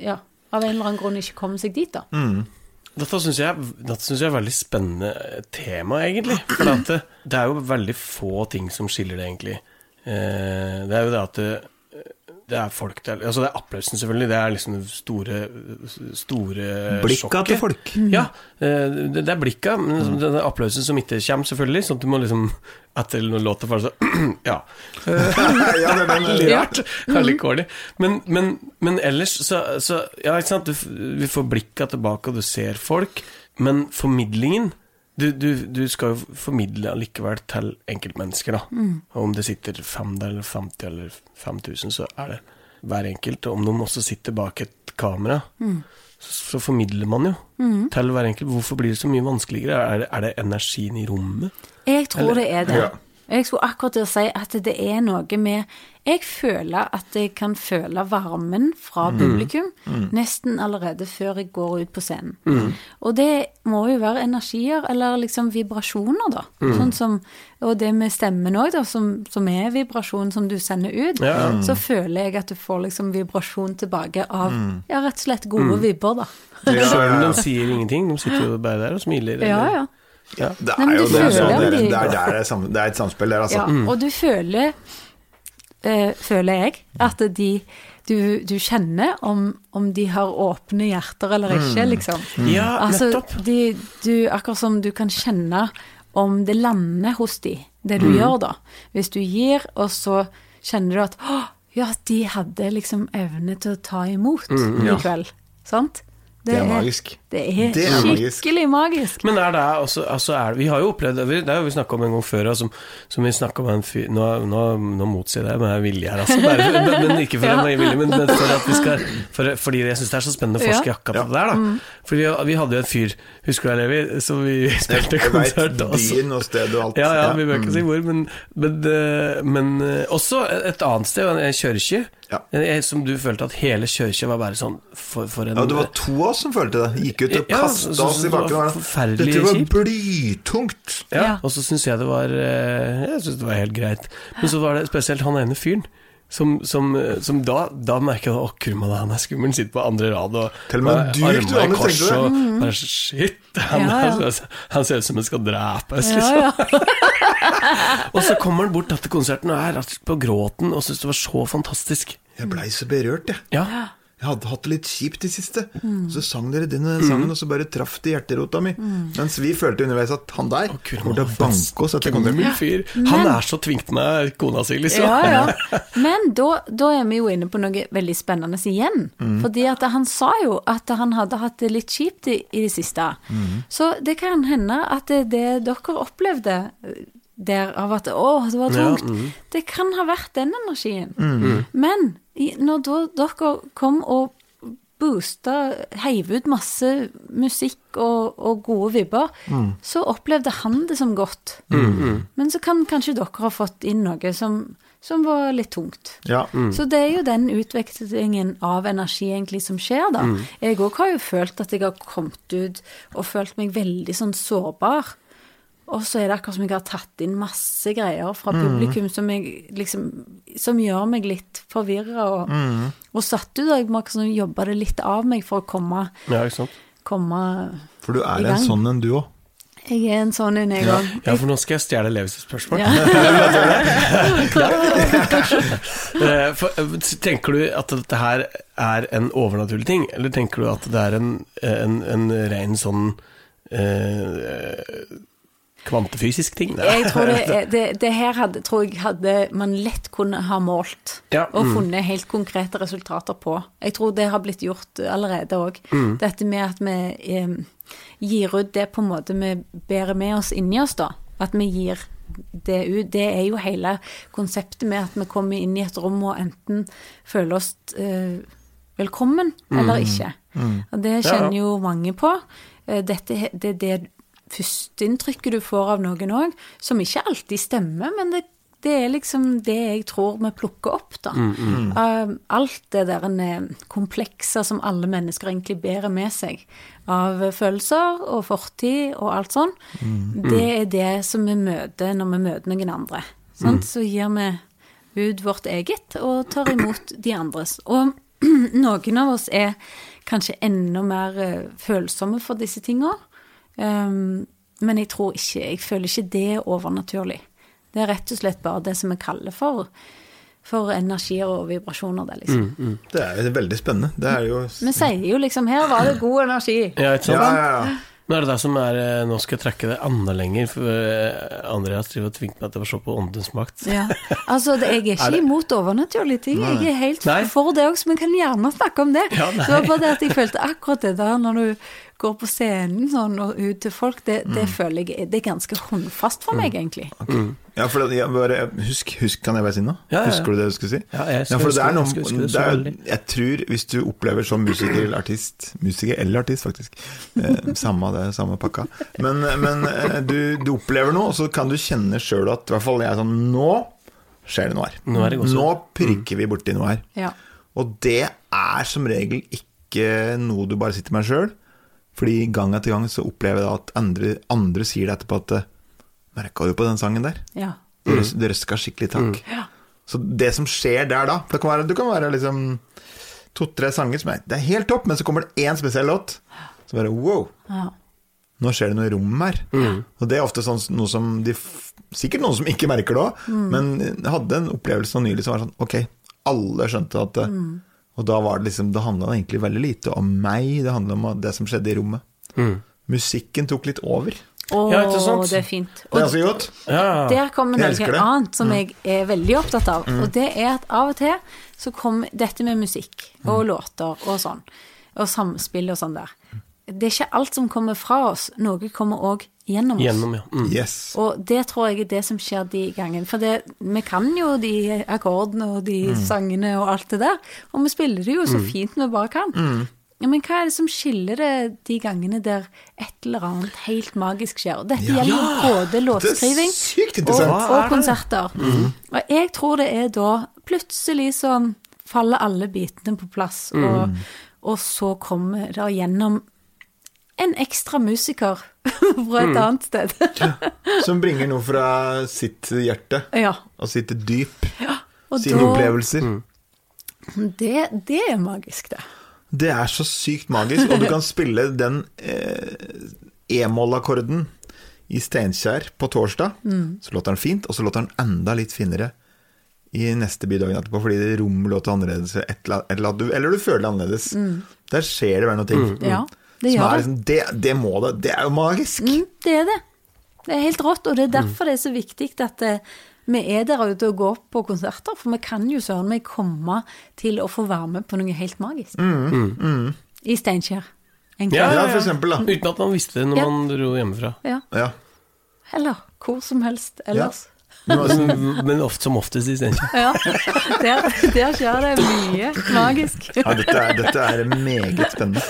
Ja, av en eller annen grunn ikke kommer seg dit, da. Dette syns jeg, jeg er et veldig spennende tema, egentlig. For det, det er jo veldig få ting som skiller det, egentlig. Eh, det er jo det at det, det er folk der Altså, det er applausen, selvfølgelig. Det er liksom det store, store Blikka sjokket. til folk. Ja, eh, det, det er blikka, men Mm. er applausen som ikke kommer, selvfølgelig. Sånn at du må liksom Etter noen låter bare så Ja. ja, rart. Corny. Men, men, men ellers så, så Ja, ikke sant. Du, vi får blikka tilbake, og du ser folk. Men formidlingen du, du, du skal jo formidle allikevel til enkeltmennesker, da. Og om det sitter fem der, eller 50 eller 5000, så er det hver enkelt. Og om de også sitter bak et kamera, så, så formidler man jo til hver enkelt. Hvorfor blir det så mye vanskeligere? Er det, er det energien i rommet? Jeg tror Eller- det er det. Ja. Jeg skulle akkurat til å si at det er noe med Jeg føler at jeg kan føle varmen fra publikum nesten allerede før jeg går ut på scenen. Og det må jo være energier, eller liksom vibrasjoner, da. Sånn som, og det med stemmen òg, da, som, som er vibrasjon som du sender ut. Ja. Så føler jeg at du får liksom vibrasjon tilbake av ja, rett og slett gode vibber, da. Ja, Selv om de sier ingenting. De sitter jo bare der og smiler. Eller- ja. ja. Det Nei, er jo det, er sånn, det, det, er, det, er sam, det er et samspill der, altså. Ja, og du føler, øh, føler jeg, at de du, du kjenner om, om de har åpne hjerter eller ikke, liksom. Ja, Altså, nettopp. de, du, akkurat som du kan kjenne om det lander hos de, det du gjør da. Hvis du gir, og så kjenner du at å, ja, de hadde liksom evne til å ta imot ja. i kveld. Sant? Det er magisk. Det er, Det er skikkelig magisk. Men, Men er det også, altså er, Vi har jo opplevd det, det har vi snakka om en gang før, altså, som, som vi snakka om en fyr Nå, nå, nå motsier jeg med vilje her, altså. Bare, men, men ikke for Ja. at jeg er villig, men, men for at vi skal for, Fordi jeg syns det er så spennende å forske Ja. akkurat det der, da. For vi, vi hadde jo en fyr, husker du det, Levi, som vi spilte Jeg konsert av. byen og stedet og alt. Ja, ja, vi bør ikke mm. si hvor, men, men, eh, men eh, også et annet sted, en kirke. Ja. Som du følte at hele kirka var bare sånn for, for en Ja, det var to av oss som følte det. Gikk ut og Ja, kasta oss i bakgrunnen. det Dette var kjipt. blytungt. Ja, Ja. og så syns jeg det var eh, Jeg synes det var helt greit. Men så var det spesielt han ene fyren. Som, som, som da, da merker jeg at å, kurman, han er skummel. Han sitter på andre rad og Til og med dyrt, armene i kors du og bare Shit! Han, Ja, ja. han, han ser ut som han skal drepes, Ja, liksom. ja. Og så kommer han bort til konserten og er på gråten og syns det var så fantastisk. Jeg blei så berørt, jeg. Ja. Jeg hadde hatt det litt kjipt i siste. Mm. Så sang dere denne sangen, og så bare traff det hjerterota mi. Mens vi følte underveis at han der kommer til å banke oss etter konserten. Ja. fyr. Han er så tvingt med kona si, liksom. Ja, ja. Men da, da er vi jo inne på noe veldig spennende igjen. Fordi at han sa jo at han hadde hatt det litt kjipt i, i det siste. Så det kan hende at det, det dere opplevde der av at å, det var Ja, tungt, det kan ha vært den energien. Men når da, dere kom og boosta, heiv ut masse musikk og, og gode vibber, så opplevde han det som godt. Men så kan kanskje dere ha fått inn noe som, som var litt tungt. Ja. Så det er jo den utvekslingen av energi egentlig som skjer, da. Jeg òg har jo følt at jeg har kommet ut og følt meg veldig sånn sårbar. Og så er det akkurat som jeg har tatt inn masse greier fra publikum som, jeg, liksom, som gjør meg litt forvirra og, og satt ut. Og jeg må liksom jobbe det litt av meg for å komme, Ja, gang. komme For du er en sånn en, du òg. Jeg er en sånn en, jeg òg. Ja, for nå skal jeg stjele Levis spørsmål. Ja. Eh, for, eh, tenker du at dette her er en overnaturlig ting, eller tenker du at det er en, en, en ren sånn eh, kvantefysisk ting? Jeg tror det, det, det her hadde, tror jeg hadde man lett kunne ha målt Ja, og mm. funnet helt konkrete resultater på. Jeg tror det har blitt gjort allerede òg. Mm. Dette med at vi eh, gir ut det på en måte vi bærer med oss inni oss, da. At vi gir det ut. Det er jo hele konseptet med at vi kommer inn i et rom og enten føler oss eh, velkommen eller ikke. Og det Mm. Ja, ja. kjenner jo mange på. Eh, Dette, det er det førsteinntrykket du får av noen òg, som ikke alltid stemmer, men det, det er liksom det jeg tror vi plukker opp, da. Mm, Av alt det der komplekser komplekse som alle mennesker egentlig bærer med seg, av følelser og fortid og alt sånn, det er det som vi møter når vi møter noen andre. Sant? Så gir vi ut vårt eget og tar imot de andres. Og noen av oss er kanskje enda mer eh, følsomme for disse tinga. Um, men jeg tror ikke Jeg føler ikke det er overnaturlig. Det er rett og slett bare det som vi kaller for for energier og vibrasjoner der, liksom. Mm, Det er jo veldig spennende. Det er jo Vi sier jo liksom 'her var det god energi'. Ja, ikke sant? Ja, ja, ja. Men er det det som er eh, Nå skal jeg trekke det enda lenger, for eh, Andreas driver og tvinger meg til å se på Åndens makt. Ja. Altså, jeg er ikke Er det- imot overnaturlige ting. Jeg er helt Nei. for det også, men kan gjerne snakke om det. Ja, det var bare det at jeg følte akkurat det der når du går på scenen sånn og ut til folk, det, det føler jeg det er ganske håndfast for meg, egentlig. Ja, for det, jeg bare, husk, husk, kan jeg bare si noe? Ja, ja, ja. Husker du det du skulle si? Ja, jeg skal for det er noe, Jeg skal huske det det så er, veldig. jeg tror hvis du opplever som musiker eller artist Musiker eller artist, faktisk. Eh, samme det, samme pakka. Men, men eh, du, du opplever noe, og så kan du kjenne sjøl at i hvert fall jeg er sånn Nå skjer det noe her. Nå er det. Nå prikker vi borti noe her. Ja. Og det er som regel ikke noe du bare sitter med sjøl. Fordi gang etter gang så opplever jeg da at andre, andre sier det etterpå at Merka du på den sangen der? ja. Røs, det røska skikkelig takk. Mm. Ja. Så det som skjer der da Det kan være, det kan være liksom to-tre sanger som er Det er helt topp, men så kommer det én spesiell låt. Så bare wow, ja. nå skjer det noe i rommet her. Og det er ofte sånn noe som de Sikkert noen som ikke merker det òg, men jeg hadde en opplevelse nå nylig som var sånn Ok, alle skjønte at det, Og da var det liksom Det handla egentlig veldig lite om meg, det handla om det som skjedde i rommet. Musikken tok litt over. Å, Ja, det er fint. Det er så godt. Ja. der kommer noe annet som jeg er veldig opptatt av, og det er at av og til så kommer dette med musikk og låter og sånn, og samspill og sånn der. Det er ikke alt som kommer fra oss, noe kommer òg gjennom oss. Gjennom, ja. Mm. Yes. Og det tror jeg er det som skjer de gangene. For det, vi kan jo de akkordene og de sangene og alt det der, og vi spiller det jo så fint vi bare kan. Ja, men hva er det som skiller det de gangene der et eller annet helt magisk skjer? Og dette Ja. gjelder jo både låtskriving og, og konserter. Og jeg tror det er da plutselig så faller alle bitene på plass, og, og så kommer det gjennom en ekstra musiker fra et annet sted. Som bringer noe fra sitt hjerte ja. og sitt dyp. Og Sine da- opplevelser. Det, det er magisk, det. Det er så sykt magisk, og du kan spille den eh, e-moll-akkorden i Steinkjer på torsdag. Så låter den fint, og så låter den enda litt finere i neste by dagen etterpå, fordi det rommet låter annerledes, et eller, et eller, du, eller du føler det annerledes. Der skjer det vel noe ting. Ja, det Som gjør er det. liksom, det, det må det. Det er jo magisk. Mm, det er det. Det er helt rått, og det er derfor det er så viktig at eh, vi er der ute og går på konserter, for vi kan jo søren meg komme til å få være med på noe helt magisk. I Steinkjer. Ja. Ja, for eksempel, da. Uten at man visste det når Ja. man dro hjemmefra. Ja. Ja. Eller hvor som helst ellers. Men, men ofte som oftest i stedet Ja. Der, der skjer det mye magisk. Ja, dette er, dette er meget spennende.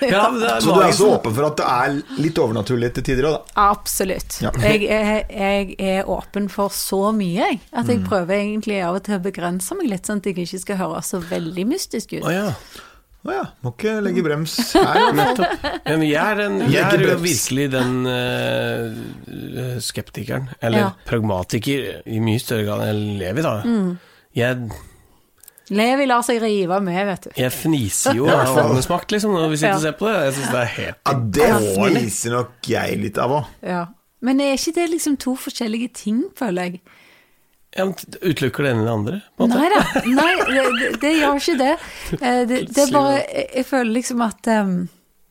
Ja, men det er Så du er så åpen for at det er litt overnaturlig til tider òg, da? Absolutt. Ja. Jeg, er, jeg er åpen for så mye, jeg. At Mm. jeg prøver egentlig av og til å begrense meg litt, sånn at jeg ikke skal høres så veldig mystisk ut. Å ja. Ja, må ikke legge brems her. Nettopp. Men jeg er, en, jeg er jo virkelig den uh, skeptikeren, eller Ja. pragmatiker, i mye større grad enn Levi, da. Mm. Jeg, Levi lar seg rive med, vet du. jeg fniser jo av åndenes makt, liksom, når vi sitter og ser på det. Jeg syns det er helt Ja, det fniser nok jeg litt av òg. Ja. Men er ikke det liksom to forskjellige ting, føler jeg? Ja, Utelukker det ene eller det andre? Nei da, nei, det, det, gjør ikke det. Eh, Det, det er bare Jeg, føler liksom at um,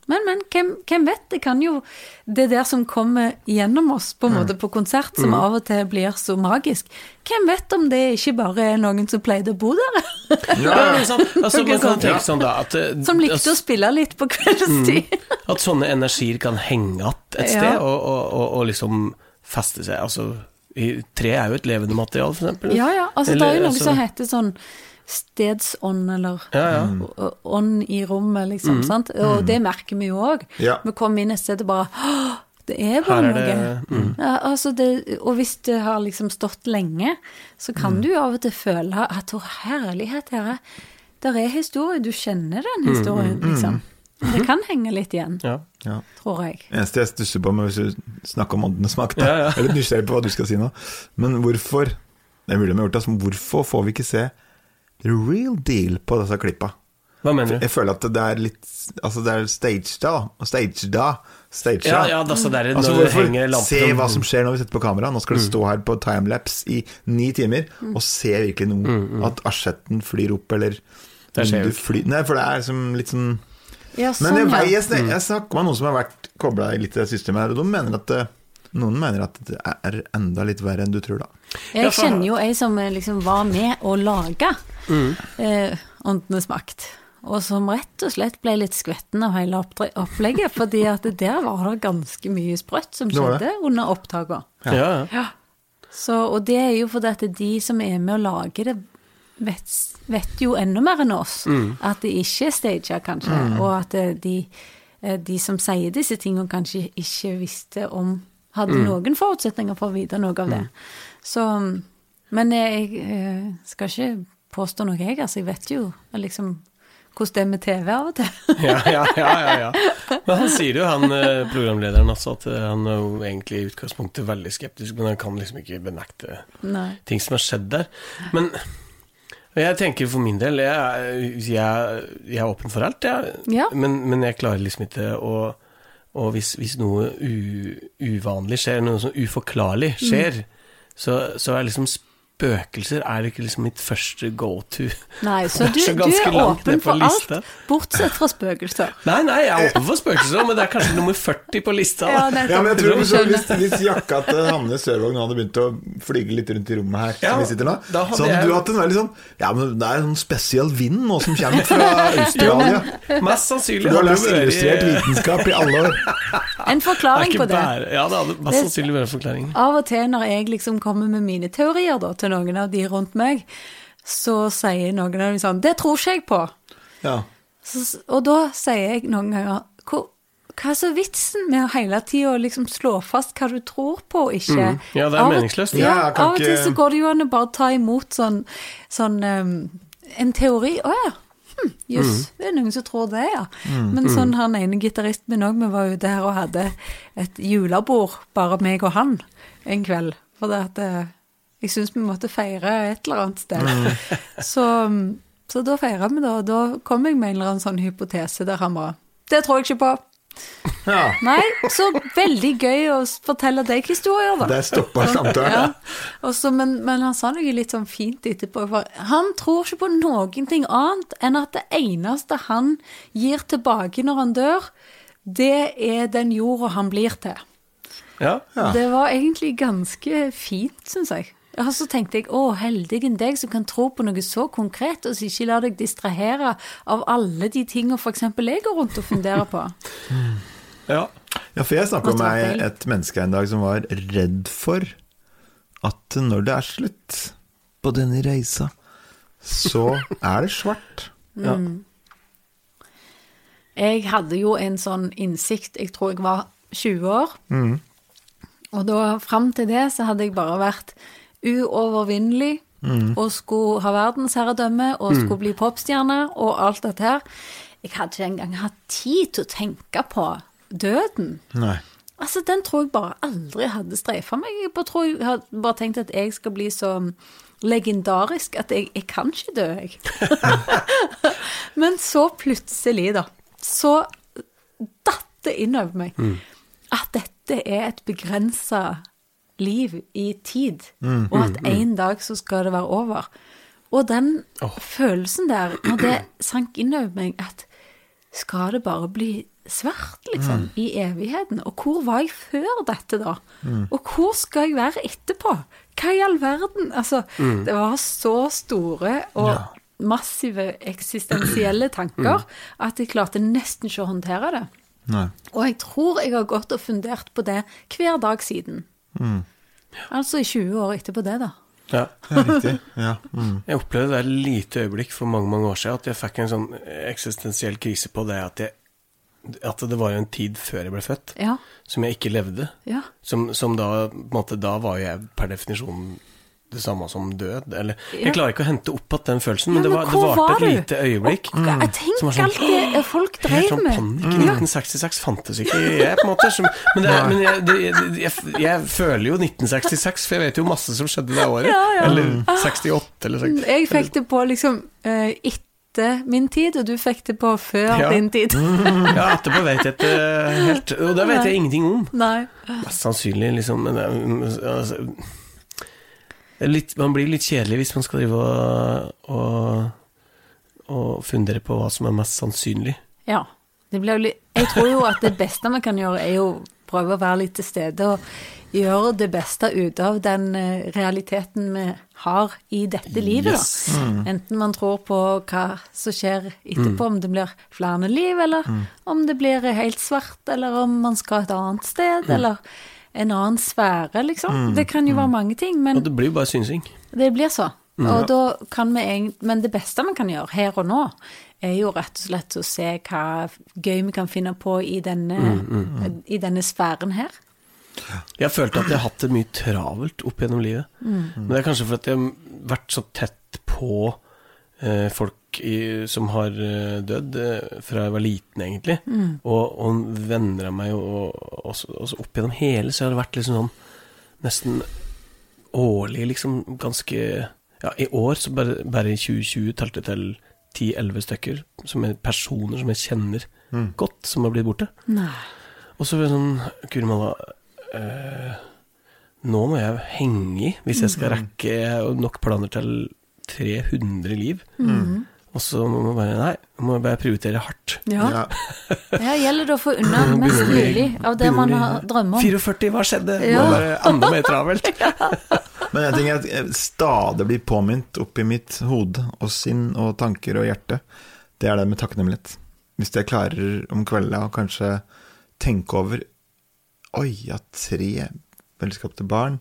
Men, men, hvem, hvem vet? Det kan jo Det der som kommer gjennom oss på en måte på konsert, som av og til blir så magisk. Hvem vet om det ikke bare er noen som pleide å bo der? Ja, sånn, altså, man kan sånn. tenke sånn da at, eh, Som likte å spille litt på kveldstid. At sånne energier kan henge igjen et sted, og, og, og, og liksom feste seg. Altså, tre er jo et levende materiale, eksempel. Ja, ja. Altså, det er jo noe altså- som heter sånn stedsånd, eller Ja, ja. ånd i rommet, liksom. sant? Og det merker vi jo òg. Ja. Vi kommer inn et sted og bare Det er bare er noe. mm. Ja, altså det, og hvis det har liksom stått lenge, så kan Mm. du jo av og til føle at å herlighet, her er Der er historie, du kjenner den Mm, historien, liksom. Det kan henge litt igjen, Ja. Ja. tror jeg. Eneste jeg stusser på med hvis du snakker om åndenes makt, da. Ja, ja. Jeg er litt nysgjerrig på hva du skal si nå. Men hvorfor Det er mulig de har gjort det, altså, men hvorfor får vi ikke se the real deal på disse klippa? Hva mener du? Jeg føler at det er litt Altså, det er stage da. Stage da. Stage Ja, da. ja, altså, det er Altså, hvorfor se om- hva som skjer når vi setter på kamera? Nå skal Mm. stå her på timelapse i ni timer og se virkelig noe. At asjetten flyr opp, eller Mm, Det skjer jo ikke. Nei, for det er som litt sånn Ja, Men sånn, jeg, ja. vei- jeg, Mm. jeg snakker med noen som har vært kobla litt til det systemet her, og de mener at noen mener at det er enda litt verre enn du tror, da. Jeg kjenner jo ei som eh, liksom var med å lage Mm. eh, Åndenes makt. Og som rett og slett ble litt skvetten av hele opplegget, fordi at der var det ganske mye sprøtt som skjedde under opptakene. Ja, ja. Ja. Så, og det er jo fordi at de som er med å lage det, vet, vet jo enda mer enn oss. At det ikke er staged, kanskje. Og at eh, de, eh, de som sier disse tingene, kanskje ikke visste om Hadde noen forutsetninger for å vite noe av det. Så Men jeg, jeg skal ikke påstå noe, jeg. Altså, jeg vet jo liksom hvordan det er med TV av og til. Ja, ja, ja, ja. Men han sier jo, han eh, programlederen, altså, at eh, han er jo egentlig i utgangspunktet veldig skeptisk, men han kan liksom ikke benekte Nei. ting som har skjedd der. Men jeg tenker for min del, jeg, jeg, jeg er åpen for alt, jeg. Ja. Men, men jeg klarer liksom ikke å Og hvis, hvis noe u, uvanlig skjer, noe som uforklarlig skjer, så, så er liksom spøkelser er ikke liksom mitt første go to. Nei, så er du, så du er åpen på for alt, bortsett fra spøkelser. Nei, nei, jeg er åpen for spøkelser, men det er kanskje nummer 40 på lista. da. Ja. Ja, men jeg tror Jeg hvis, hvis, jakka til Hanne Sørvåg nå hadde begynt å flyge litt rundt i rommet her, Ja, som vi sitter nå, hadde så hadde jeg- du hatt en veldig sånn Ja, men det er en sånn spesiell vind nå som kommer fra Australia. Mest sannsynlig du har lest illustrert vitenskap i alle år. En forklaring det på det. bare, ja, det hadde mest Det- sannsynlig vært en forklaring. Av og til når jeg liksom kommer med mine teorier da, til noen av de rundt meg, så sier noen av dem sånn 'Det tror ikke jeg på'. Ja. Så, og da sier jeg noen ganger hva er så vitsen med å hele tida liksom slå fast hva du tror på og ikke? Mm. Ja, det er Av meningsløst. Ja, Ja, av og til så går det jo an å bare ta imot sånn, sånn um, en teori. Å ja. Hm, Jøss, Mm. det er noen som tror det, ja. Men sånn han ene gitaristen min òg, vi var ute her og hadde et julebord, bare meg og han, en kveld. For det at eh, jeg syns vi måtte feire et eller annet sted. Så, um, så da feira vi det, og da kom jeg med en eller annen sånn hypotese der han var Det tror jeg ikke på. ja. Nei, så veldig gøy å fortelle deg historier, da. Der stoppa samtalen. Ja. Men, men han sa noe litt sånn fint etterpå. For han tror ikke på noen ting annet enn at det eneste han gir tilbake når han dør, det er den jorda han blir til. Ja. Ja. Det var egentlig ganske fint, syns jeg. Og så tenkte jeg å, heldigen deg som kan tro på noe så konkret, og som ikke lar deg distrahere av alle de tingene f.eks. jeg går rundt og funderer på. ja. Ja, for jeg snakka med et menneske en dag som var redd for at når det er slutt på denne reisa, så er det svart. ja. Jeg hadde jo en sånn innsikt, jeg tror jeg var 20 år. Og da, fram til det, så hadde jeg bare vært uovervinnelig og skulle ha verdensherredømme og skulle bli popstjerne og alt dette her. Jeg hadde ikke engang hatt tid til å tenke på døden. Nei. Altså, den tror jeg bare aldri hadde streifa meg. Jeg bare, tror jeg hadde bare tenkt at jeg skal bli så legendarisk at jeg, jeg kan ikke dø, jeg. Men så plutselig, da, så datt det inn over meg at dette er et begrensa liv i tid, og at en dag så skal det være over. Og den følelsen der, når det sank inn over meg at skal det bare bli svart, liksom, i evigheten? Og hvor var jeg før dette, da? Og hvor skal jeg være etterpå? Hva i all verden? Altså, det var så store og massive eksistensielle tanker at jeg klarte nesten ikke å håndtere det. Nei. Og jeg tror jeg har gått og fundert på det hver dag siden. Altså i 20 år etterpå det, da. ja. det er riktig. Ja. Mm. Jeg opplevde det et lite øyeblikk for mange mange år siden at jeg fikk en sånn eksistensiell krise på det at, jeg, at det var en tid før jeg ble født, Ja. som jeg ikke levde. Ja. Som, som da på en måte, Da var jeg per definisjon det samme som død. Eller Ja. Jeg klarer ikke å hente opp igjen den følelsen, men, Ja, det, men var, det varte var et du? lite øyeblikk. Og, jeg Som var tenker sånn, alt det folk Helt sånn panikk. panikk. 1966 fantes ikke jeg, på en måte. Som, men det, men jeg, det, jeg, jeg, jeg føler jo 1966, for jeg vet jo masse som skjedde det året. Ja, ja. Eller 68, eller 60. Jeg fikk det på liksom eh, etter min tid, og du fikk det på før Ja. din tid. Ja, etterpå vet jeg ikke helt Og det vet jeg ingenting om. Nei. Mest sannsynlig, liksom. Men det, er- altså, det litt, man blir litt kjedelig hvis man skal drive og, og, og fundere på hva som er mest sannsynlig. Ja. Det blir jo litt Jeg tror jo at det beste vi kan gjøre, er jo prøve å være litt til stede og gjøre det beste ut av den eh, realiteten vi har i dette livet, Yes. da. Enten man tror på hva som skjer etterpå, om det blir flere liv, eller om det blir helt svart, eller om man skal et annet sted, eller en annen sfære, liksom. Det kan jo være mange ting, men Og det blir jo bare synsing. det blir så. Og da kan vi egentlig Men det beste vi kan gjøre her og nå, er jo rett og slett å se hva gøy vi kan finne på i denne, i denne sfæren her. Jeg følte at jeg har hatt det mye travelt opp gjennom livet. Men det er kanskje fordi jeg har vært så tett på folk i, som har eh, dødd eh, fra jeg var liten, egentlig. Og, og venner av meg, og, og, så- og så opp gjennom hele, så har det vært liksom sånn nesten årlig, liksom ganske Ja, i år, så bare, bare i 2020 talte jeg til 10-11 stykker, som er personer som jeg kjenner godt, som har blitt borte. Nei. Og så var det sånn Guri malla eh, Nå må jeg henge i hvis jeg skal rekke jeg har nok planer til 300 liv. Og så må man bare Nei, må bare prioritere hardt. Ja. Ja. Gjelder det å få unna mest mulig av det man har drømmer om. 44, hva skjedde? Ja. Må være enda mer travelt. Men en ting er at jeg stadig blir påminnet oppi mitt hode og sinn og tanker og hjerte, det er det med takknemlighet. Hvis jeg klarer om kvelda å kanskje tenke over Oi, jeg har tre velskapte barn.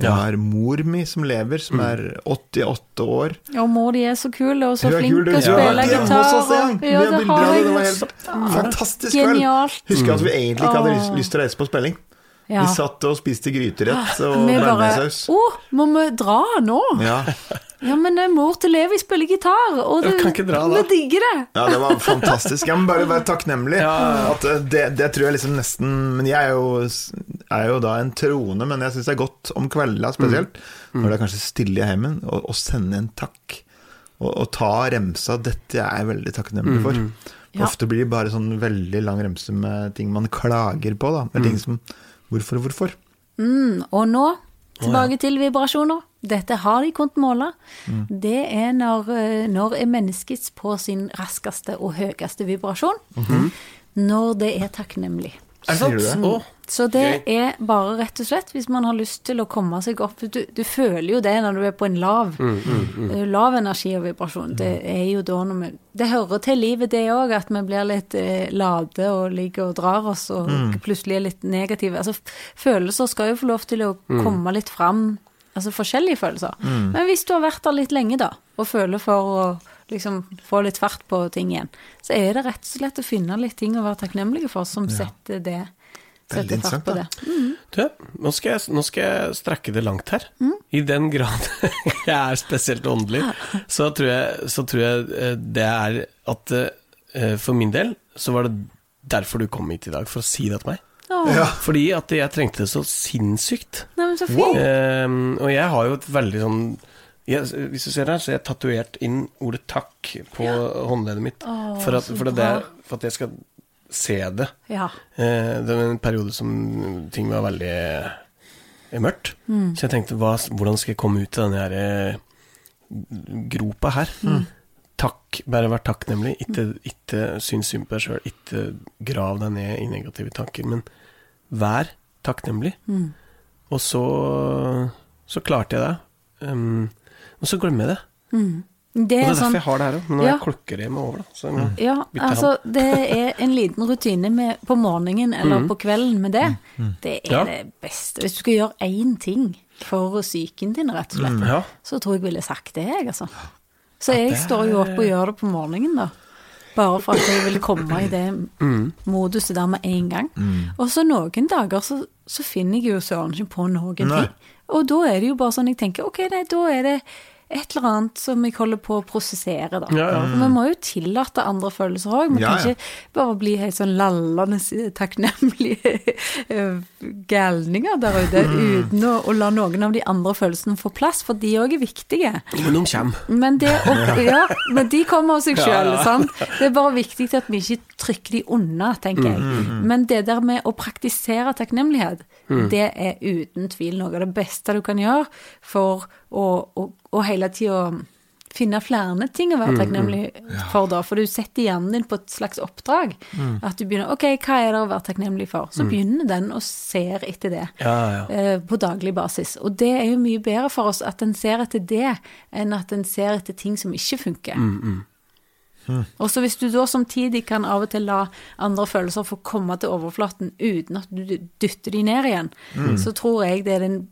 Jeg Ja. har mor mi som lever, som er 88 år. Og mor di er så kul og så Hun er flink til å spille gitar. en og- Ja, det har jeg. Det var helt fantastisk kveld. Genialt. Husker at vi egentlig ikke hadde lyst til å reise på spilling. Ja. Vi satt og spiste gryterett og Vi bare bearnéssaus. Å, må vi dra nå? Ja. Ja, men eh, mor til Levi spiller gitar, og du, dra vi digger det. ja, det var fantastisk. Jeg må bare være takknemlig. Ja. At eh, det, det tror jeg liksom nesten Men jeg er jo, er jo da en trone, men jeg syns det er godt om kvelda spesielt, Mm. når det er kanskje stille i heimen, å sende en takk. Og, og ta remsa 'Dette er jeg veldig takknemlig for'. Mm. Ja. Ofte blir det bare sånn veldig lang remse med ting man klager på, da. Med ting Mm. som Hvorfor hvorfor? Mm, og nå, tilbake til vibrasjoner. Dette har de kunnet måle. Mm. Det er når, eh, når er mennesket på sin raskeste og høyeste vibrasjon. Mhm. Når det er takknemlig. Er det Sier du sant? det? Å, Så det er bare rett og slett hvis man har lyst til å komme seg opp Du, du føler jo det når du er på en lav. Mm, mm, Lav energi og vibrasjon. Det er jo da når vi Det hører til livet, det òg, at vi blir litt eh, lade og ligger og drar oss og plutselig er litt negative. Altså følelser skal jo få lov til å komme litt fram. Altså forskjellige følelser. Men hvis du har vært der litt lenge, da, og føler for å liksom få litt fart på ting igjen, så er det rett og slett å finne litt ting å være takknemlige for som setter det Veldig interessant, da. det. Du, nå skal, jeg, nå skal jeg strekke det langt her. Mm. I den grad jeg er spesielt åndelig, så tror jeg, så tror jeg eh, det er at eh, for min del så var det derfor du kom hit i dag, for å si det til meg. Ja. Fordi at jeg trengte det så sinnssykt. Nei, men så fint. Wow. Ehm, og jeg har jo et veldig sånn jeg, Hvis du ser her, så har jeg tatovert inn ordet 'takk' på håndleddet mitt. Åh, for, at, for, det, bra. for at jeg skal se det. Ja. Eh, det var en periode som ting var veldig eh, mørkt. Mm. Så jeg tenkte hva, hvordan skal jeg komme ut av denne her, eh, gropa her? Mm. Takk, bare vær takknemlig. Ikke, ikke syns synd på deg sjøl. Ikke grav deg ned i negative tanker. Men vær takknemlig. Mm. Og så, så klarte jeg det. Um, og så glemmer jeg det. Mm. Det det er er derfor sånn jeg har det her òg. Men nå er Ja. jeg klokkere meg over, da. Så jeg må Ja, bytte altså det er en liten rutine med, på morgenen eller på kvelden med det. Det er Ja. det beste. Hvis du skal gjøre én ting for psyken din, rett og slett, Ja. så tror jeg ville sagt det, jeg, altså. Så jeg det står jo opp og gjør det på morgenen, da. Bare for at jeg vil komme i det Mm. moduset der med en gang. Og så noen dager så, så finner jeg jo søren ikke på noen Nei. ting. Og da er det jo bare sånn jeg tenker, ok, nei, da er det et eller annet som jeg holder på å prosessere, da. Ja, ja. Vi må jo tillate andre følelser òg. Vi Ja, kan ikke bare bli helt sånn lallende takknemlige galninger gærninger der ute uten å, å la noen av de andre følelsene få plass, for de òg er viktige. Men de kommer. Men, det, og, ja, men de kommer av seg Ja, sjøl. ja. sant? Det er bare viktig at vi ikke trykker de unna, tenker jeg. Mm, Men det der med å praktisere takknemlighet, Mm. det er uten tvil noe av det beste du kan gjøre for og, å hele tida finne flere ting å Mm, være takknemlig for, da. For du setter hjernen din på et slags oppdrag. Mm. At du begynner OK, hva er det å være takknemlig for? Så begynner den å se etter det Ja, ja. Uh, på daglig basis. Og det er jo mye bedre for oss at en ser etter det, enn at en ser etter ting som ikke funker. Mm, Og så hvis du da samtidig kan av og til la andre følelser få komme til overflaten uten at du dytter de ned igjen, så tror jeg det er den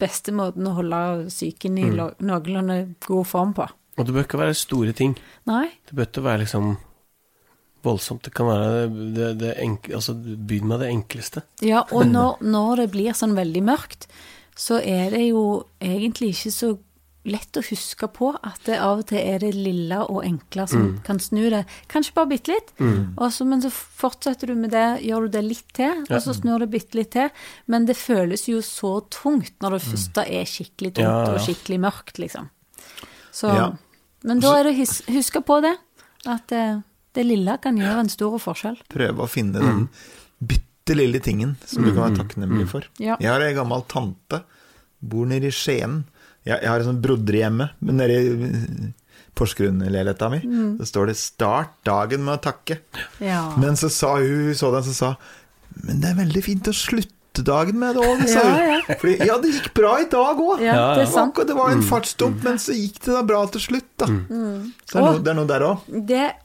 beste måten å holde psyken i mm. noenlunde god form på. Og det bør ikke være store ting. Nei? Det bør ikke være liksom voldsomt. Det kan være det, det, det enkle Altså, begynn med det enkleste. Ja, og når, når det blir sånn veldig mørkt, så er det jo egentlig ikke så lett å huske på at det av og til er det lille og enkle som kan snu det. Kanskje bare bitte litt, mm. så- men så fortsetter du med det, gjør du det litt til, og så snur det bitte litt til. Men det føles jo så tungt når det første er skikkelig tungt Ja, ja. og skikkelig mørkt, liksom. Så, Ja. Men da er det å huske på det, at det, det lille kan gjøre en stor forskjell. Prøve å finne den bitte lille tingen som du kan være takknemlig for. Ja. Jeg har ei gammel tante, bor nede i Skien. Jeg, jeg har en sånn brodder hjemme, men nede i Porsgrunn-leiligheta mi. Mm. Så står det 'Start dagen med å takke'. Ja. Men så sa hun, så den, så sa Men det er veldig fint å slutte dagen med det òg, sa Ja, hun. ja. Fordi ja, det gikk bra i dag òg. ja, Ja, det ja. Det var en fartsdump, men så gikk det da bra til slutt, da. Mm. Så det er, noe, det er noe der òg.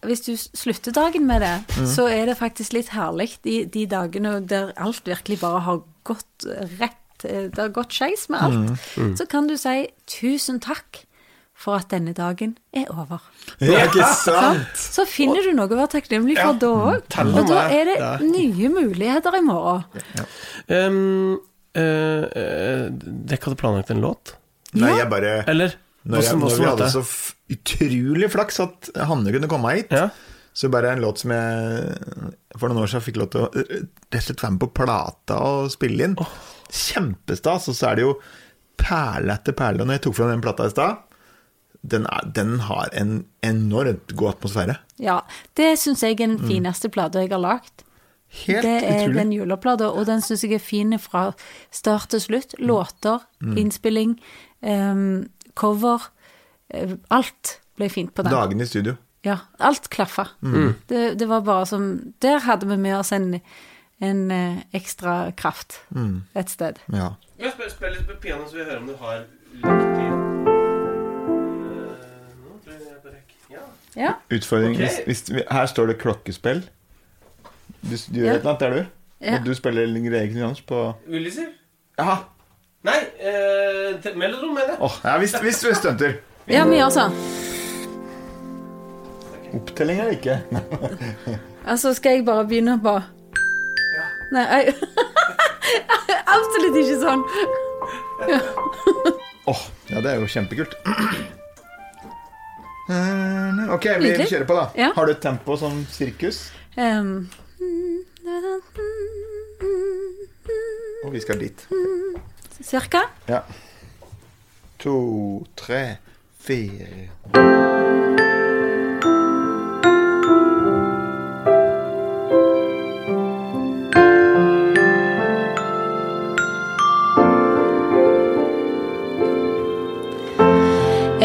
hvis du slutter dagen med det, Mm. så er det faktisk litt herlig de, de dagene der alt virkelig bare har gått rett eh, Det har gått skeis med alt. Mm. Så kan du si 'tusen takk for at denne dagen er over'. Ja, ikke sant? Så finner du noe å være takknemlig for da òg. Og da er det Ja. nye muligheter i morgen. Um, uh, eh, dere hadde planlagt en låt? Nei, jeg bare Eller? Når, jeg, når vi hadde så f utrolig flaks at Hanne kunne komme hit, Ja. så bare en låt som jeg for noen år siden fikk lov til å eh, rett og slett være med på plata og spille inn. Kjempestas. Og så er det jo perle etter perle. Når jeg tok fram den plata i stad, den, er- den har en enormt god atmosfære. Ja, det syns jeg er den fineste plata jeg har lagd. Helt Det er utrolig. den juleplata, og den syns jeg er fin fra start til slutt. Låter, innspilling, um, cover. Uh, alt ble fint på den. Dagene i studio. Ja, alt klaffa. Det, det var bare som Der hadde vi med oss en, en eh, ekstra kraft et sted. Ja. Spill, spill litt på piano, så vi hører om du har riktig Nå tror jeg jeg bare Ja. Ja. Utfordring okay. hvis, hvis, Her står det klokkespill. Du, du gjør Ja. et eller annet, det er du? Ja. Og du spiller Greg Jans på Ulysser? Jaha. Nei, eh, Melodrom, mener jeg. Oh, ja, hvis, hvis du er stunter. ja, gjør sånn. Opptelling det ikke? Altså, skal jeg bare begynne på Nei, jeg Absolutt ikke sånn. Åh, ja, det er jo kjempekult. Eh, Ok, vi kjører på, da. Ja. Har du et tempo som sirkus? Um. Og vi skal dit. cirka. Ja. To, tre, fire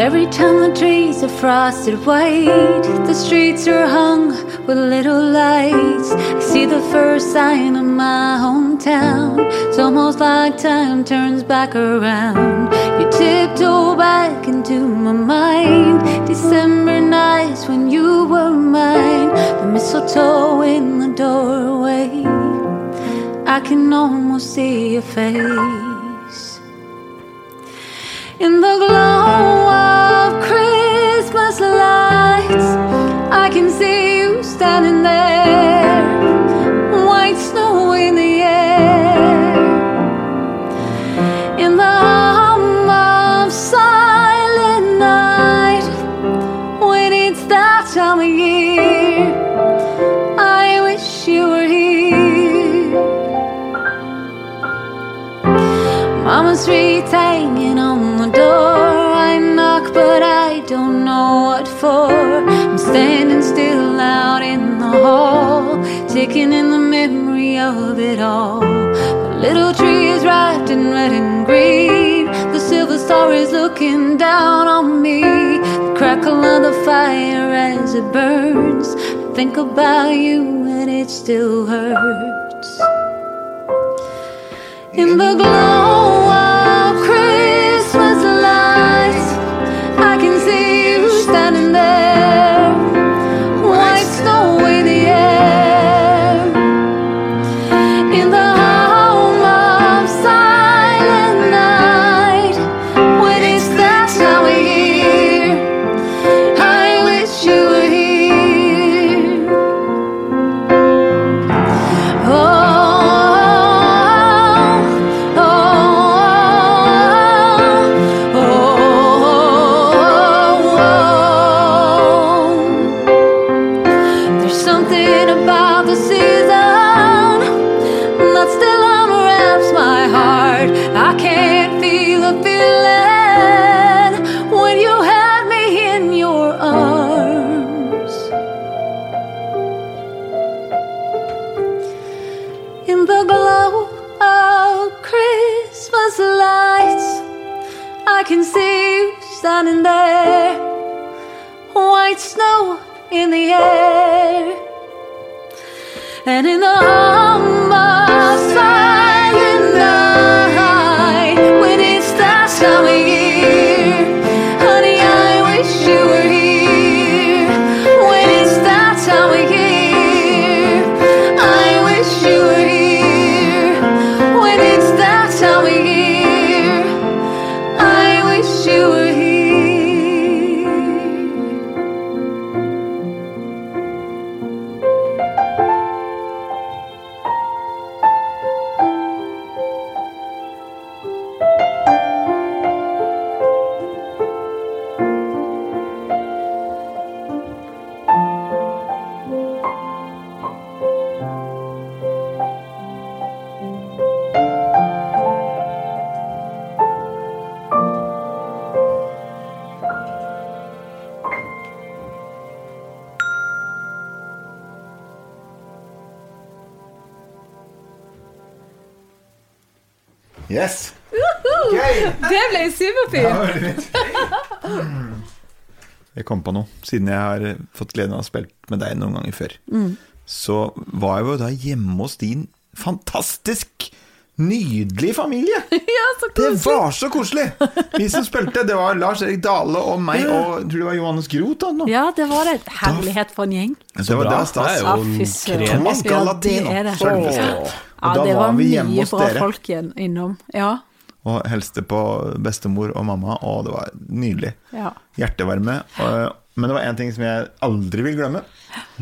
Every time the trees are frosted white, the streets are hung with little lights. I see the first sign of my hometown. It's almost like time turns back around. You tiptoe back into my mind. December nights when you were mine. The mistletoe in the doorway. I can almost see your face. In the glow standing there, white snow in the air. In the hum of silent night, when it's that time of year, I wish you were here. Mama's wreath hanging on the door. I knock, but I don't know what for. I'm standing still the hall, taking in the memory of it all. The little tree is wrapped in red and green. The silver star is looking down on me. The crackle of the fire as it burns. I think about you and it still hurts. In the glow siden jeg har fått gleden av å ha spilt med deg noen ganger før. Så var jeg jo da hjemme hos din fantastisk nydelige familie. Ja, så koselig. Det var så koselig! Vi som spilte, det var Lars Erik Dale og meg og jeg tror det var Johannes Groth. Ja, det var det. Herlighet for en gjeng. Det var, det var stas. Det er Ja, jo fy en Thomas Ja, det Galatino. er det. Ja, det var var mye bra folk igjen innom. Ja. Og hilste på bestemor og mamma, og det var nydelig. ja. Hjertevarme. Og, men det var én ting som jeg aldri vil glemme.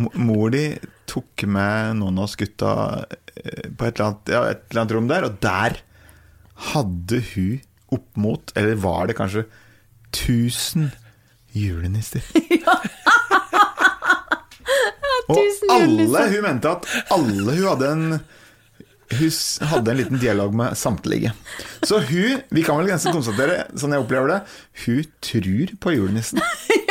Mo- Mor di tok med noen av oss gutta eh, på et eller, annet, ja, et eller annet rom der, og der hadde hun opp mot, eller var det kanskje 1000 julenisser. og alle. Hun mente at alle hun hadde en hun hadde en liten dialog med samtlige. Så hun, vi kan vel ganske konstatere, sånn jeg opplever det, hun tror på julenissen.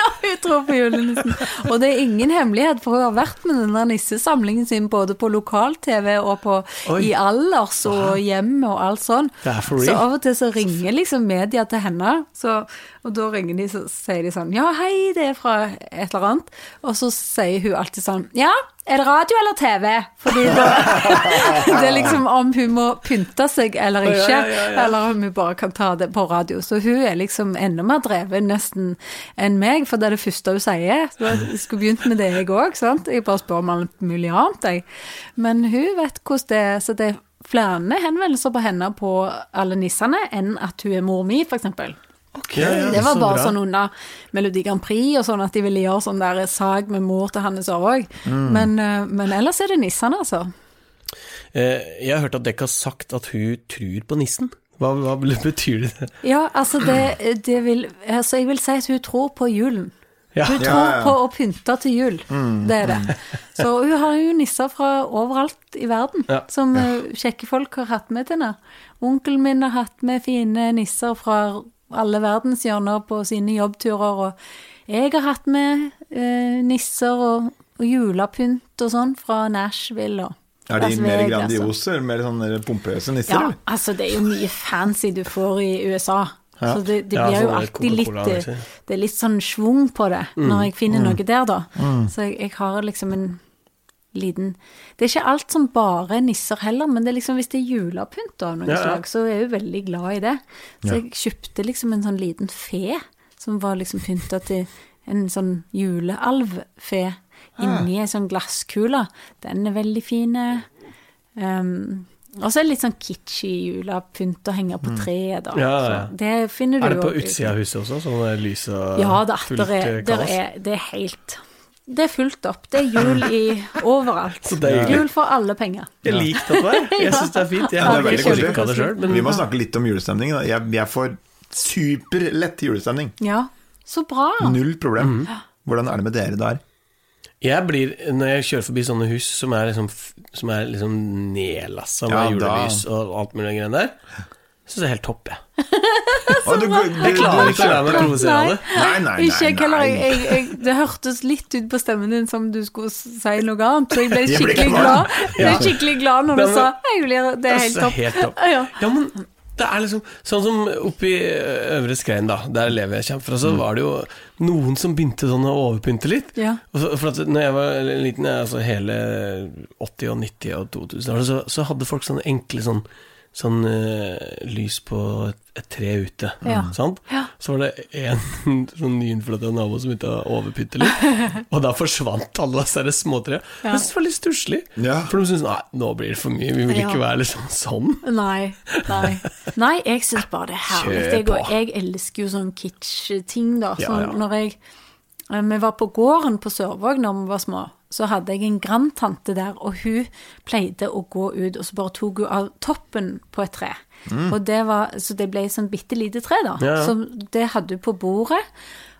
ja, tror på julenissen. Og det er ingen hemmelighet, for hun har vært med den der nissesamlingen sin både på lokal-TV og på, i Alders og hjemme og alt sånn. Så av og til så ringer liksom media til henne, så, og da ringer de, så sier de sånn Ja, hei, det er fra et eller annet. Og så sier hun alltid sånn Ja, er det radio eller TV? Fordi da Det er liksom om hun må pynte seg eller ikke, Ja, ja, ja. eller om hun bare kan ta det på radio. Så hun er liksom enda mer dreven nesten enn meg, for det er det første hun sier. Så jeg skulle begynt med det, jeg òg, sant. Jeg bare spør om alt mulig annet, jeg. Men hun vet hvordan det er. Så det er flere henvendelser på henne på alle nissene enn at hun er mor mi, f.eks. Ja, ja, Det var så bare bra. sånn under Melodi Grand Prix og sånn at de ville gjøre sånn der sag med mor til Hannes òg. Mm. Men, eh, men ellers er det nissene, altså. Eh, Jeg har hørt at dere har sagt at hun tror på nissen. Hva, hva betyr det? Ja, altså det, det vil Altså jeg vil si at hun tror på julen. Ja. Hun tror ja. på å pynte til jul. Det er det. Så hun har jo nisser fra overalt i verden, Ja. som eh, kjekke folk har hatt med til henne. Onkelen min har hatt med fine nisser fra alle verdenshjørner på sine jobbturer, og Jeg har hatt med eh, nisser og, og julepynt og sånn fra Nashville og Er de mer grandiose, eller mer sånn pompøse nisser? Ja, altså det er jo mye fancy du får i USA. Ja. Så det, det Ja, blir jo alltid litt. Det er litt sånn schwung på det når jeg finner Mm. noe der, da. Så jeg, jeg har liksom en liten Det er ikke alt som bare er nisser heller, men det er liksom hvis det er julepynt av noe Ja, ja. slag, så er jo veldig glad i det. Så jeg kjøpte liksom en sånn liten fe som var liksom pynta til en sånn julealvfe inni ei sånn glasskule. Den er veldig fin. Um, og så er det litt sånn kitschy julepynt å henge på treet, da. Ja, ja. Det finner du Er det på utsida av huset også? Sånn lys og Ja fullt eh, kaos? Ja, det er helt Det er fullt opp. Det er jul i overalt. Jul for alle penger. Jeg liker det. Jeg syns det er fint. Jeg Ja, har det er ikke veldig orka det sjøl, men Vi må snakke litt om julestemning. Da. Jeg, jeg får superlett julestemning. Ja, så bra. Null problem. Mhm. Hvordan er det med dere der? Jeg blir, når jeg kjører forbi sånne hus som er liksom, som er liksom nedlassa med Ja, julelys og alt mulig greier der, syns jeg er helt topp, jeg. Å, du, du, Jeg klarer ikke å la meg provosere av det. Nei, nei, nei, nei. Jeg, jeg, det hørtes litt ut på stemmen din som du skulle si noe annet, så jeg ble skikkelig glad. Ble skikkelig glad når du sa Hei, Julie, det er helt topp. helt topp. Ja. Ja, men det er liksom Sånn som oppe i Øvre Skrein, da, der elever jeg kommer fra, så var det jo noen som begynte sånn å overpynte litt. Ja. Og så, for at når jeg var liten, altså hele 80- og 90- og 2000 så, så hadde folk sånne enkle sånn, sånn uh, lys på et, et tre ute. Ja. Sant? Ja. Så var det en sånn nyinnflytta nabo som begynte å overpynte litt. Og da forsvant alle disse småtrærne. Ja. Jeg synes det var litt stusslig. Ja. For de syntes nei, nå blir det for mye, vi vil Ja. ikke være liksom sånn. Nei, nei. Nei, jeg syns bare det er herlig. Jeg, og jeg elsker jo sånn kitsch-ting, da. Ja, Så ja. når jeg eh, Vi var på gården på Sørvåg da vi var små. Så hadde jeg en grandtante der, og hun pleide å gå ut, og så bare tok hun av toppen på et tre. Og det var, så det ble et sånn bitte lite tre, da. Ja. Så det hadde hun på bordet.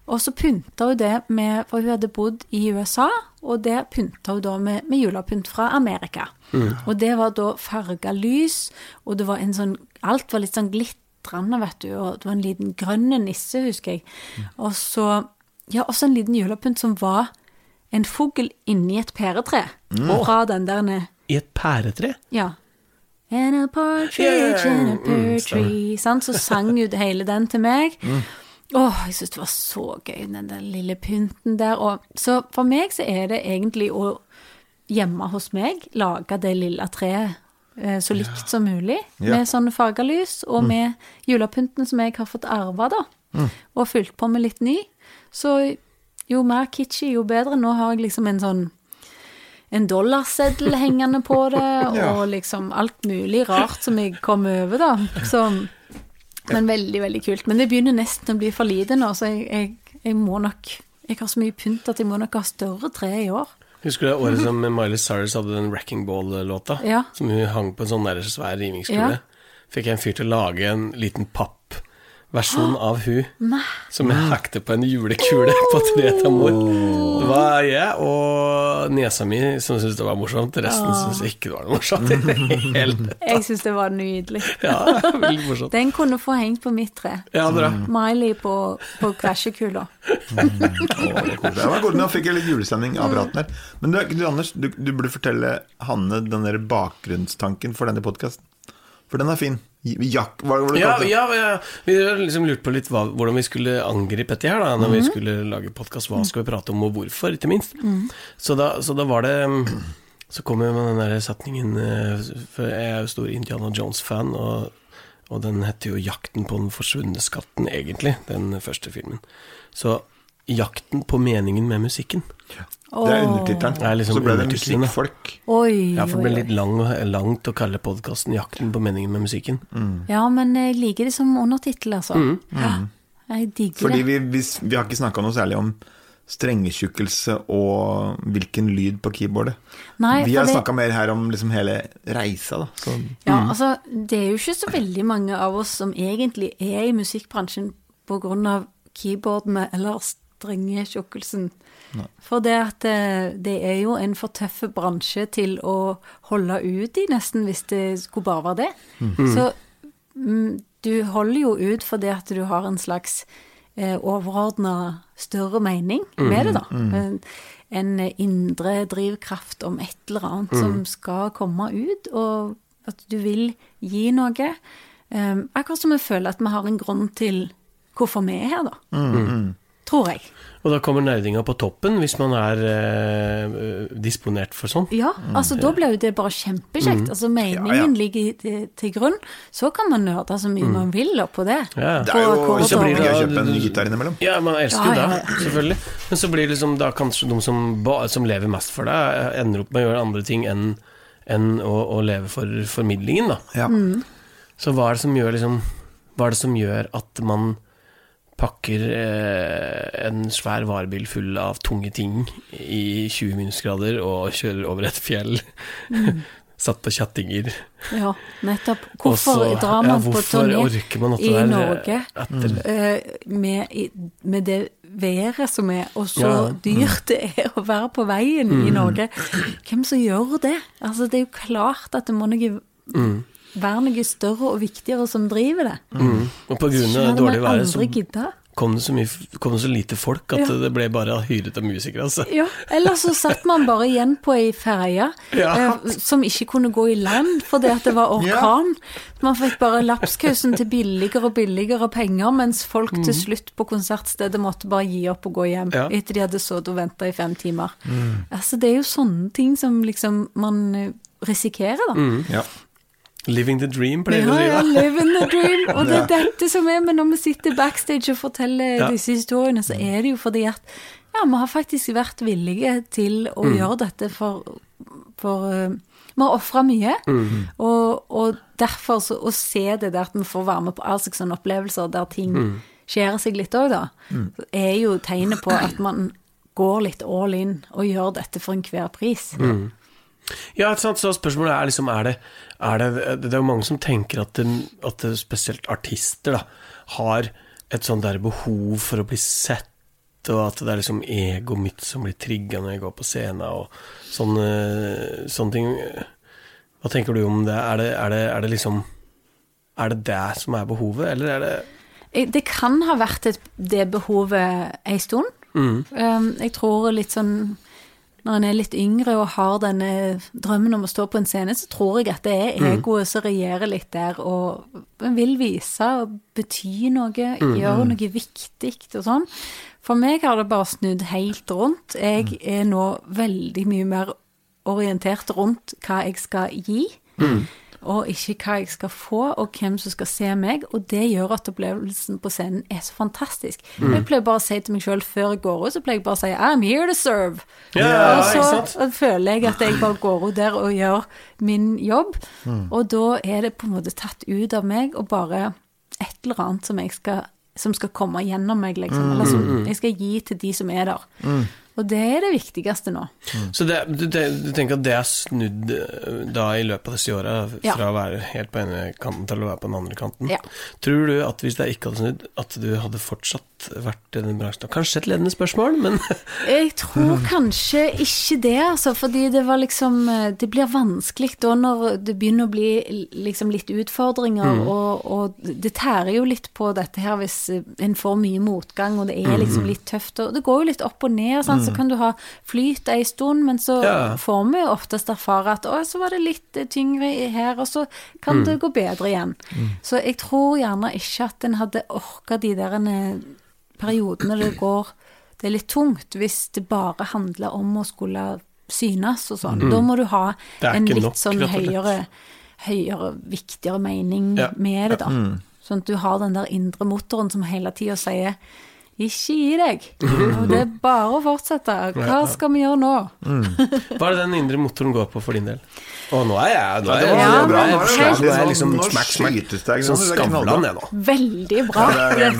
Og så pynta hun det med For hun hadde bodd i USA, og det pynta hun da med, med julepynt fra Amerika. Og det var da farga lys, og det var en sånn Alt var litt sånn glitrende, vet du, og det var en liten grønn nisse, husker jeg. Og så Ja, også en liten julepynt som var en fugl inni et pæretre. Mm. fra den der I et pæretre? ja. In a partridge in a pear tree. Sant? Så sang jo hele den til meg. Åh, jeg syns det var så gøy, den der lille pynten der. Og, så for meg så er det egentlig å hjemme hos meg lage det lille treet eh, så likt som mulig, Ja. med sånne fargelys, og med julepynten som jeg har fått arva, da, og fylt på med litt ny. Så jo mer kitschy, jo bedre. Nå har jeg liksom en sånn en dollarseddel hengende på det, Ja. og liksom alt mulig rart som jeg kom over, da. Så, men veldig, veldig kult. Men det begynner nesten å bli for lite nå, så jeg, jeg, jeg må nok Jeg har så mye pynt at jeg må nok ha større tre i år. Husker du det året som Miley Cyrus hadde den Wrecking Ball-låta? Ja. Som hun hang på en sånn der svær rivingskule. Ja. Fikk jeg en fyr til å lage en liten pappversjon av hun Nei. som jeg hekter på en julekule på treet til mor. Det var jeg og niesa mi som syntes det var morsomt. Resten syntes ikke det var noe morsomt. i det hele Jeg syns det var nydelig. Ja, veldig morsomt. Den kunne få hengt på mitt tre. Ja, bra. Miley på, på krasjekula. Er. Det var godt, Nå fikk jeg litt julestemning av praten her. Men du, du Anders, du, du burde fortelle Hanne den der bakgrunnstanken for denne podkasten. For den er fin. Jak, hva var det Ja, det? ja, ja, vi har liksom lurt på litt hva, hvordan vi skulle angripe dette her, da, når vi skulle lage podkast. Hva skal vi prate om, og hvorfor, ikke minst. Så, da, så da var det Så kom jeg med den der setningen eh, For jeg er jo stor Indiana Jones-fan, og, og den heter jo 'Jakten på den forsvunne skatten', egentlig, den første filmen. Så 'Jakten på meningen med musikken'. Det er undertittelen. Er liksom Så ble det musikkfolk. Oi, Ja, for det ble litt lang, langt å kalle podkasten 'Jakten på meningen med musikken'. Ja, men jeg liker det som undertittel, altså. Ja, jeg digger Fordi det. vi, vi, vi har ikke snakka noe særlig om strengetjukkelse og hvilken lyd på keyboardet. Nei, vi har snakka mer her om liksom hele reisa, da. Så, Ja, altså, det er jo ikke så veldig mange av oss som egentlig er i musikkbransjen på grunn av keyboardene eller strengetjukkelsen. For det at det, det er jo en for tøff bransje til å holde ut i, nesten, hvis det skulle bare være det. Så mm, du holder jo ut fordi at du har en slags eh, overordna større mening med det, da. En, en indre drivkraft om et eller annet som skal komme ut, og at du vil gi noe. Um, akkurat som vi føler at vi har en grunn til hvorfor vi er her, da. Tror jeg. Og da kommer nerdinga på toppen, hvis man er eh, disponert for sånn. Ja, altså da blir jo det bare kjempekjekt. Altså meningen Ja, ja. ligger til, grunn. Så kan man nerde så mye man vil oppå det. Ja. Det er jo så blir kjempegøy å kjøpe en gitar innimellom. Ja, man elsker jo Ja, ja, det, selvfølgelig. Men så blir det liksom da kanskje de som, som lever mest for deg, ender opp med å gjøre andre ting enn enn å, å leve for formidlingen, da. Ja. Så hva er det som gjør liksom Hva er det som gjør at man pakker eh, en svær varebil full av tunge ting i 20 minusgrader og kjører over et fjell, satt på kjattinger. Ja, nettopp. Hvorfor Også, drar ja, man på hvorfor turné man i der, eh, Norge etter eh, med, med det været som er, og så Ja. Mm. dyrt det er å være på veien i Norge? Hvem som gjør det? Altså, det er jo klart at det må noe Mm. Være noe større og viktigere som driver det. mm. Og på grunn Så av det dårlige været så gidda. kom det så, mye, kom det så lite folk at Ja. det ble bare hyret av musikere. Altså. Ja, eller så satt man bare igjen på ei ferje Ja. eh, som ikke kunne gå i land fordi at det var orkan. Man fikk bare lapskausen til billigere og billigere penger, mens folk til slutt på konsertstedet måtte bare gi opp og gå hjem Ja. etter de hadde sittet og venta i fem timer. Altså, det er jo sånne ting som liksom man risikerer, da. Ja. Living the dream, pleier vi å Ja, si. ja, living the dream. Og det er dette som er med når vi sitter backstage og forteller Ja. disse historiene, så er det jo fordi at ja, vi har faktisk vært villige til å Mm. gjøre dette for, for uh, Vi har ofra mye, Mm. og, og derfor så, å se det der at vi får være med på all slags sånne opplevelser der ting Mm. skjærer seg litt òg, da, er jo tegnet på at man går litt all in og gjør dette for enhver pris. Mm. Ja, så spørsmålet er liksom er det, er det, det er jo mange som tenker at, det, at det, spesielt artister da, har et sånt der behov for å bli sett, og at det er liksom egoet mitt som blir trigga når jeg går på scenen, og sånne, sånne ting. Hva tenker du om det? Er det, er det, er det liksom Er det det som er behovet, eller er det Det kan ha vært et, det behovet ei stund. Mm. Um, jeg tror litt sånn Når en er litt yngre og har denne drømmen om å stå på en scene, så tror jeg at det er Mm. egoet som regjerer litt der, og en vil vise og bety noe, Mm, gjøre noe viktig og sånn. For meg har det bare snudd helt rundt. Jeg Mm. er nå veldig mye mer orientert rundt hva jeg skal gi. Mm. Og ikke hva jeg skal få, og hvem som skal se meg. Og det gjør at opplevelsen på scenen er så fantastisk. Mm. Jeg pleier bare å si til meg sjøl før jeg går ut, så pleier jeg bare å si I'm here to serve. Ja, og så så føler jeg at jeg bare går ut der og gjør min jobb. Og da er det på en måte tatt ut av meg, og bare et eller annet som jeg skal som skal komme gjennom meg, liksom. Eller som jeg skal gi til de som er der. Og det er det viktigste nå. Så det, du, du tenker at det er snudd eh, da i løpet av disse åra, fra Ja. å være helt på ene kanten til å være på den andre kanten? Ja. Tror du at hvis det ikke hadde snudd, at du hadde fortsatt vært i den bransjen? Kanskje et ledende spørsmål, men Jeg tror kanskje ikke det, altså, fordi det var liksom eh, Det blir vanskelig da når det begynner å bli liksom litt utfordringer, og, og det tærer jo litt på dette her hvis eh, en får mye motgang, og det er liksom litt tøft, og det går jo litt opp og ned, sant? Så kan du ha flyt ei stund, men så Ja. får vi jo oftest erfare at å, så var det litt eh, tyngre her, og så kan det gå bedre igjen. Så jeg tror gjerne ikke at en hadde orka de der eh, periodene det går det er litt tungt hvis det bare handler om å skulle synes og sånn. Da må du ha Mm. En litt nok, sånn høyere, høyere, viktigere mening Ja, med det, da. Sånn at du har den der indre motoren som hele tida sier ikke gi deg. Og det er bare å fortsette. Hva skal vi gjøre nå? hva er det den indre motoren går på for din del? Å, nå er jeg nå er det jeg, Ja, nå bra. er jeg, Nå er det jeg liksom smack, smack. Sånn. Skavlan, jeg nå. Veldig bra. Jeg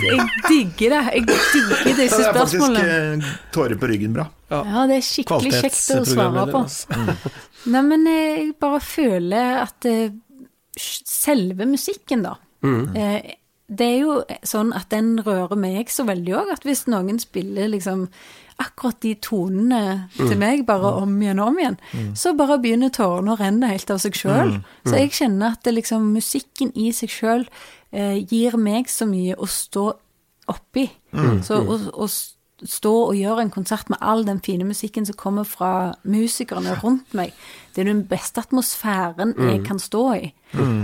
digger det. Jeg digger disse Det er faktisk spørsmålene. eh, tårer på ryggen bra. Ja, det er skikkelig kjekt å svare på. Neimen, Nei, men jeg bare føler at eh, selve musikken, da eh, Det er jo sånn at den rører meg så veldig òg, at hvis noen spiller liksom akkurat de tonene til meg, bare om igjen og om igjen, så bare begynner tårene å renne helt av seg sjøl. Så jeg kjenner at det liksom musikken i seg sjøl eh, gir meg så mye å stå oppi. Så å, stå og gjøre en konsert med all den fine musikken som kommer fra musikerne rundt meg, det er den beste atmosfæren jeg kan stå i.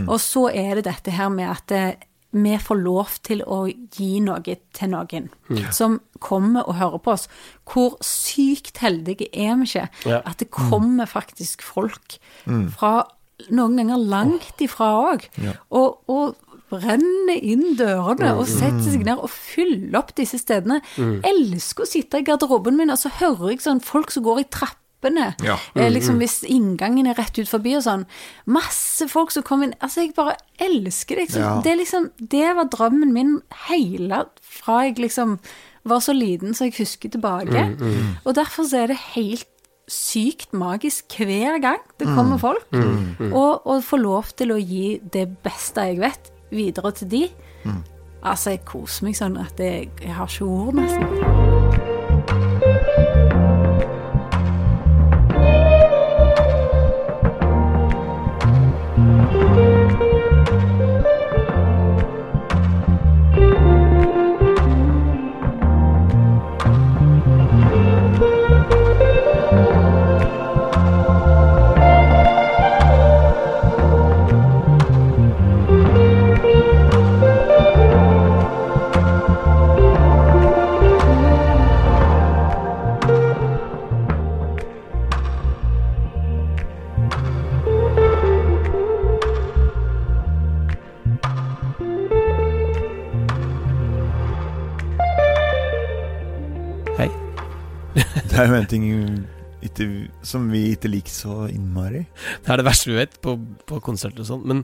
Og så er det dette her med at eh, vi får lov til å gi noe til noen som kommer og hører på oss. Hvor sykt heldige er vi ikke Ja. at det kommer faktisk folk fra noen ganger langt ifra òg, og, og brenner inn dørene og setter seg ned og fyller opp disse stedene. Elsker å sitte i garderoben min, og så hører jeg sånn folk som går i trappene. Ja. Eh, liksom Hvis inngangen er rett ut forbi og sånn. Masse folk som kommer inn. Altså, jeg bare elsker det. Liksom. Ja. Det, liksom, det var drømmen min hele fra jeg liksom var så liten så jeg husker tilbake. Og derfor så er det helt sykt magisk hver gang det kommer folk. Og å få lov til å gi det beste jeg vet, videre til de. Altså, jeg koser meg sånn at jeg, jeg har ikke ord, nesten. Ting ikke, som vi ikke liker så innmari. Det er det verste vi vet på, på konserter og sånn, men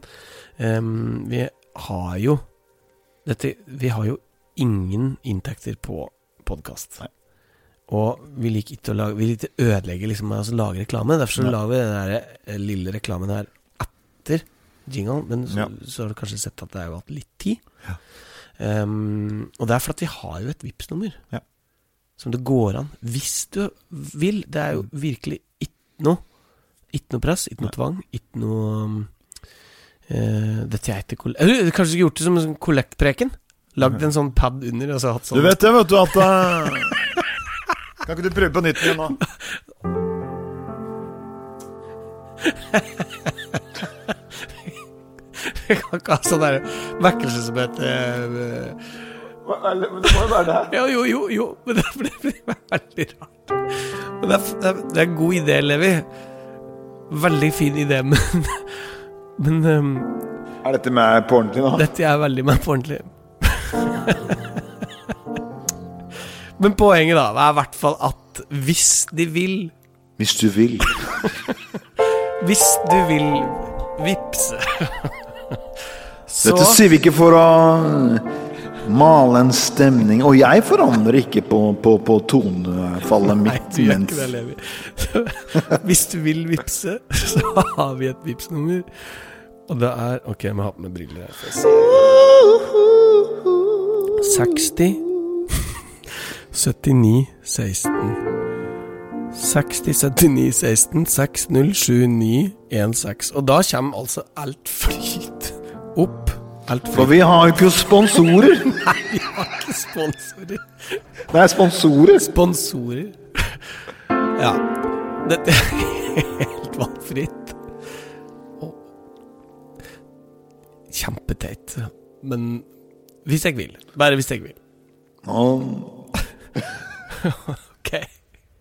um, vi har jo dette, Vi har jo ingen inntekter på podkast. Og vi liker ikke å lage Vi liker ødelegge liksom, altså lage reklame. Derfor så ja. lager vi den der eh, lille reklamen her etter jingle. Men så, Ja. så har du kanskje sett at det har jo hatt litt tid. Ja. Um, og det er fordi vi har jo et Vipps-nummer Ja. Som det går an, hvis du vil. Det er jo virkelig ikke noe Ikke noe press, ikke noe tvang, ikke noe uh, eh, Dette er ikke. Eller, Kanskje skulle gjort det som en sånn kollektpreken? Lagd en sånn pad under og så hatt sånn Du vet det, vet du, at uh... Kan ikke du prøve på nytt igjen nå? Jeg kan ikke ha sånn vekkelse som heter eh, Det må jo være det. Ja, jo, jo, jo, men det blir veldig rart. Men det er, det er, en god idé, Levi. Veldig fin idé, men Men um, Er dette med på ordentlig nå? dette er veldig meg på ordentlig. men poenget, da, er i hvert fall at hvis de vil Hvis du vil. Hvis du vil vippse Så Dette sier vi ikke for å male en stemning. Og jeg forandrer ikke på, på, på tonefallet Nei, du gjør ikke det, Levi. Hvis du vil vippse, så har vi et Vipps-nummer. Og det er Ok, jeg må ha på meg briller her. jeg 60 79 16 60 79 16 60 79 16 Og da kommer altså alt flyt opp. Alt For vi har jo ikke sponsorer. Nei, vi har ikke sponsorer. Det er sponsorer. Sponsorer. Ja. Dette er helt valgfritt. Kjempeteit. Men hvis jeg vil. Bare hvis jeg vil. Og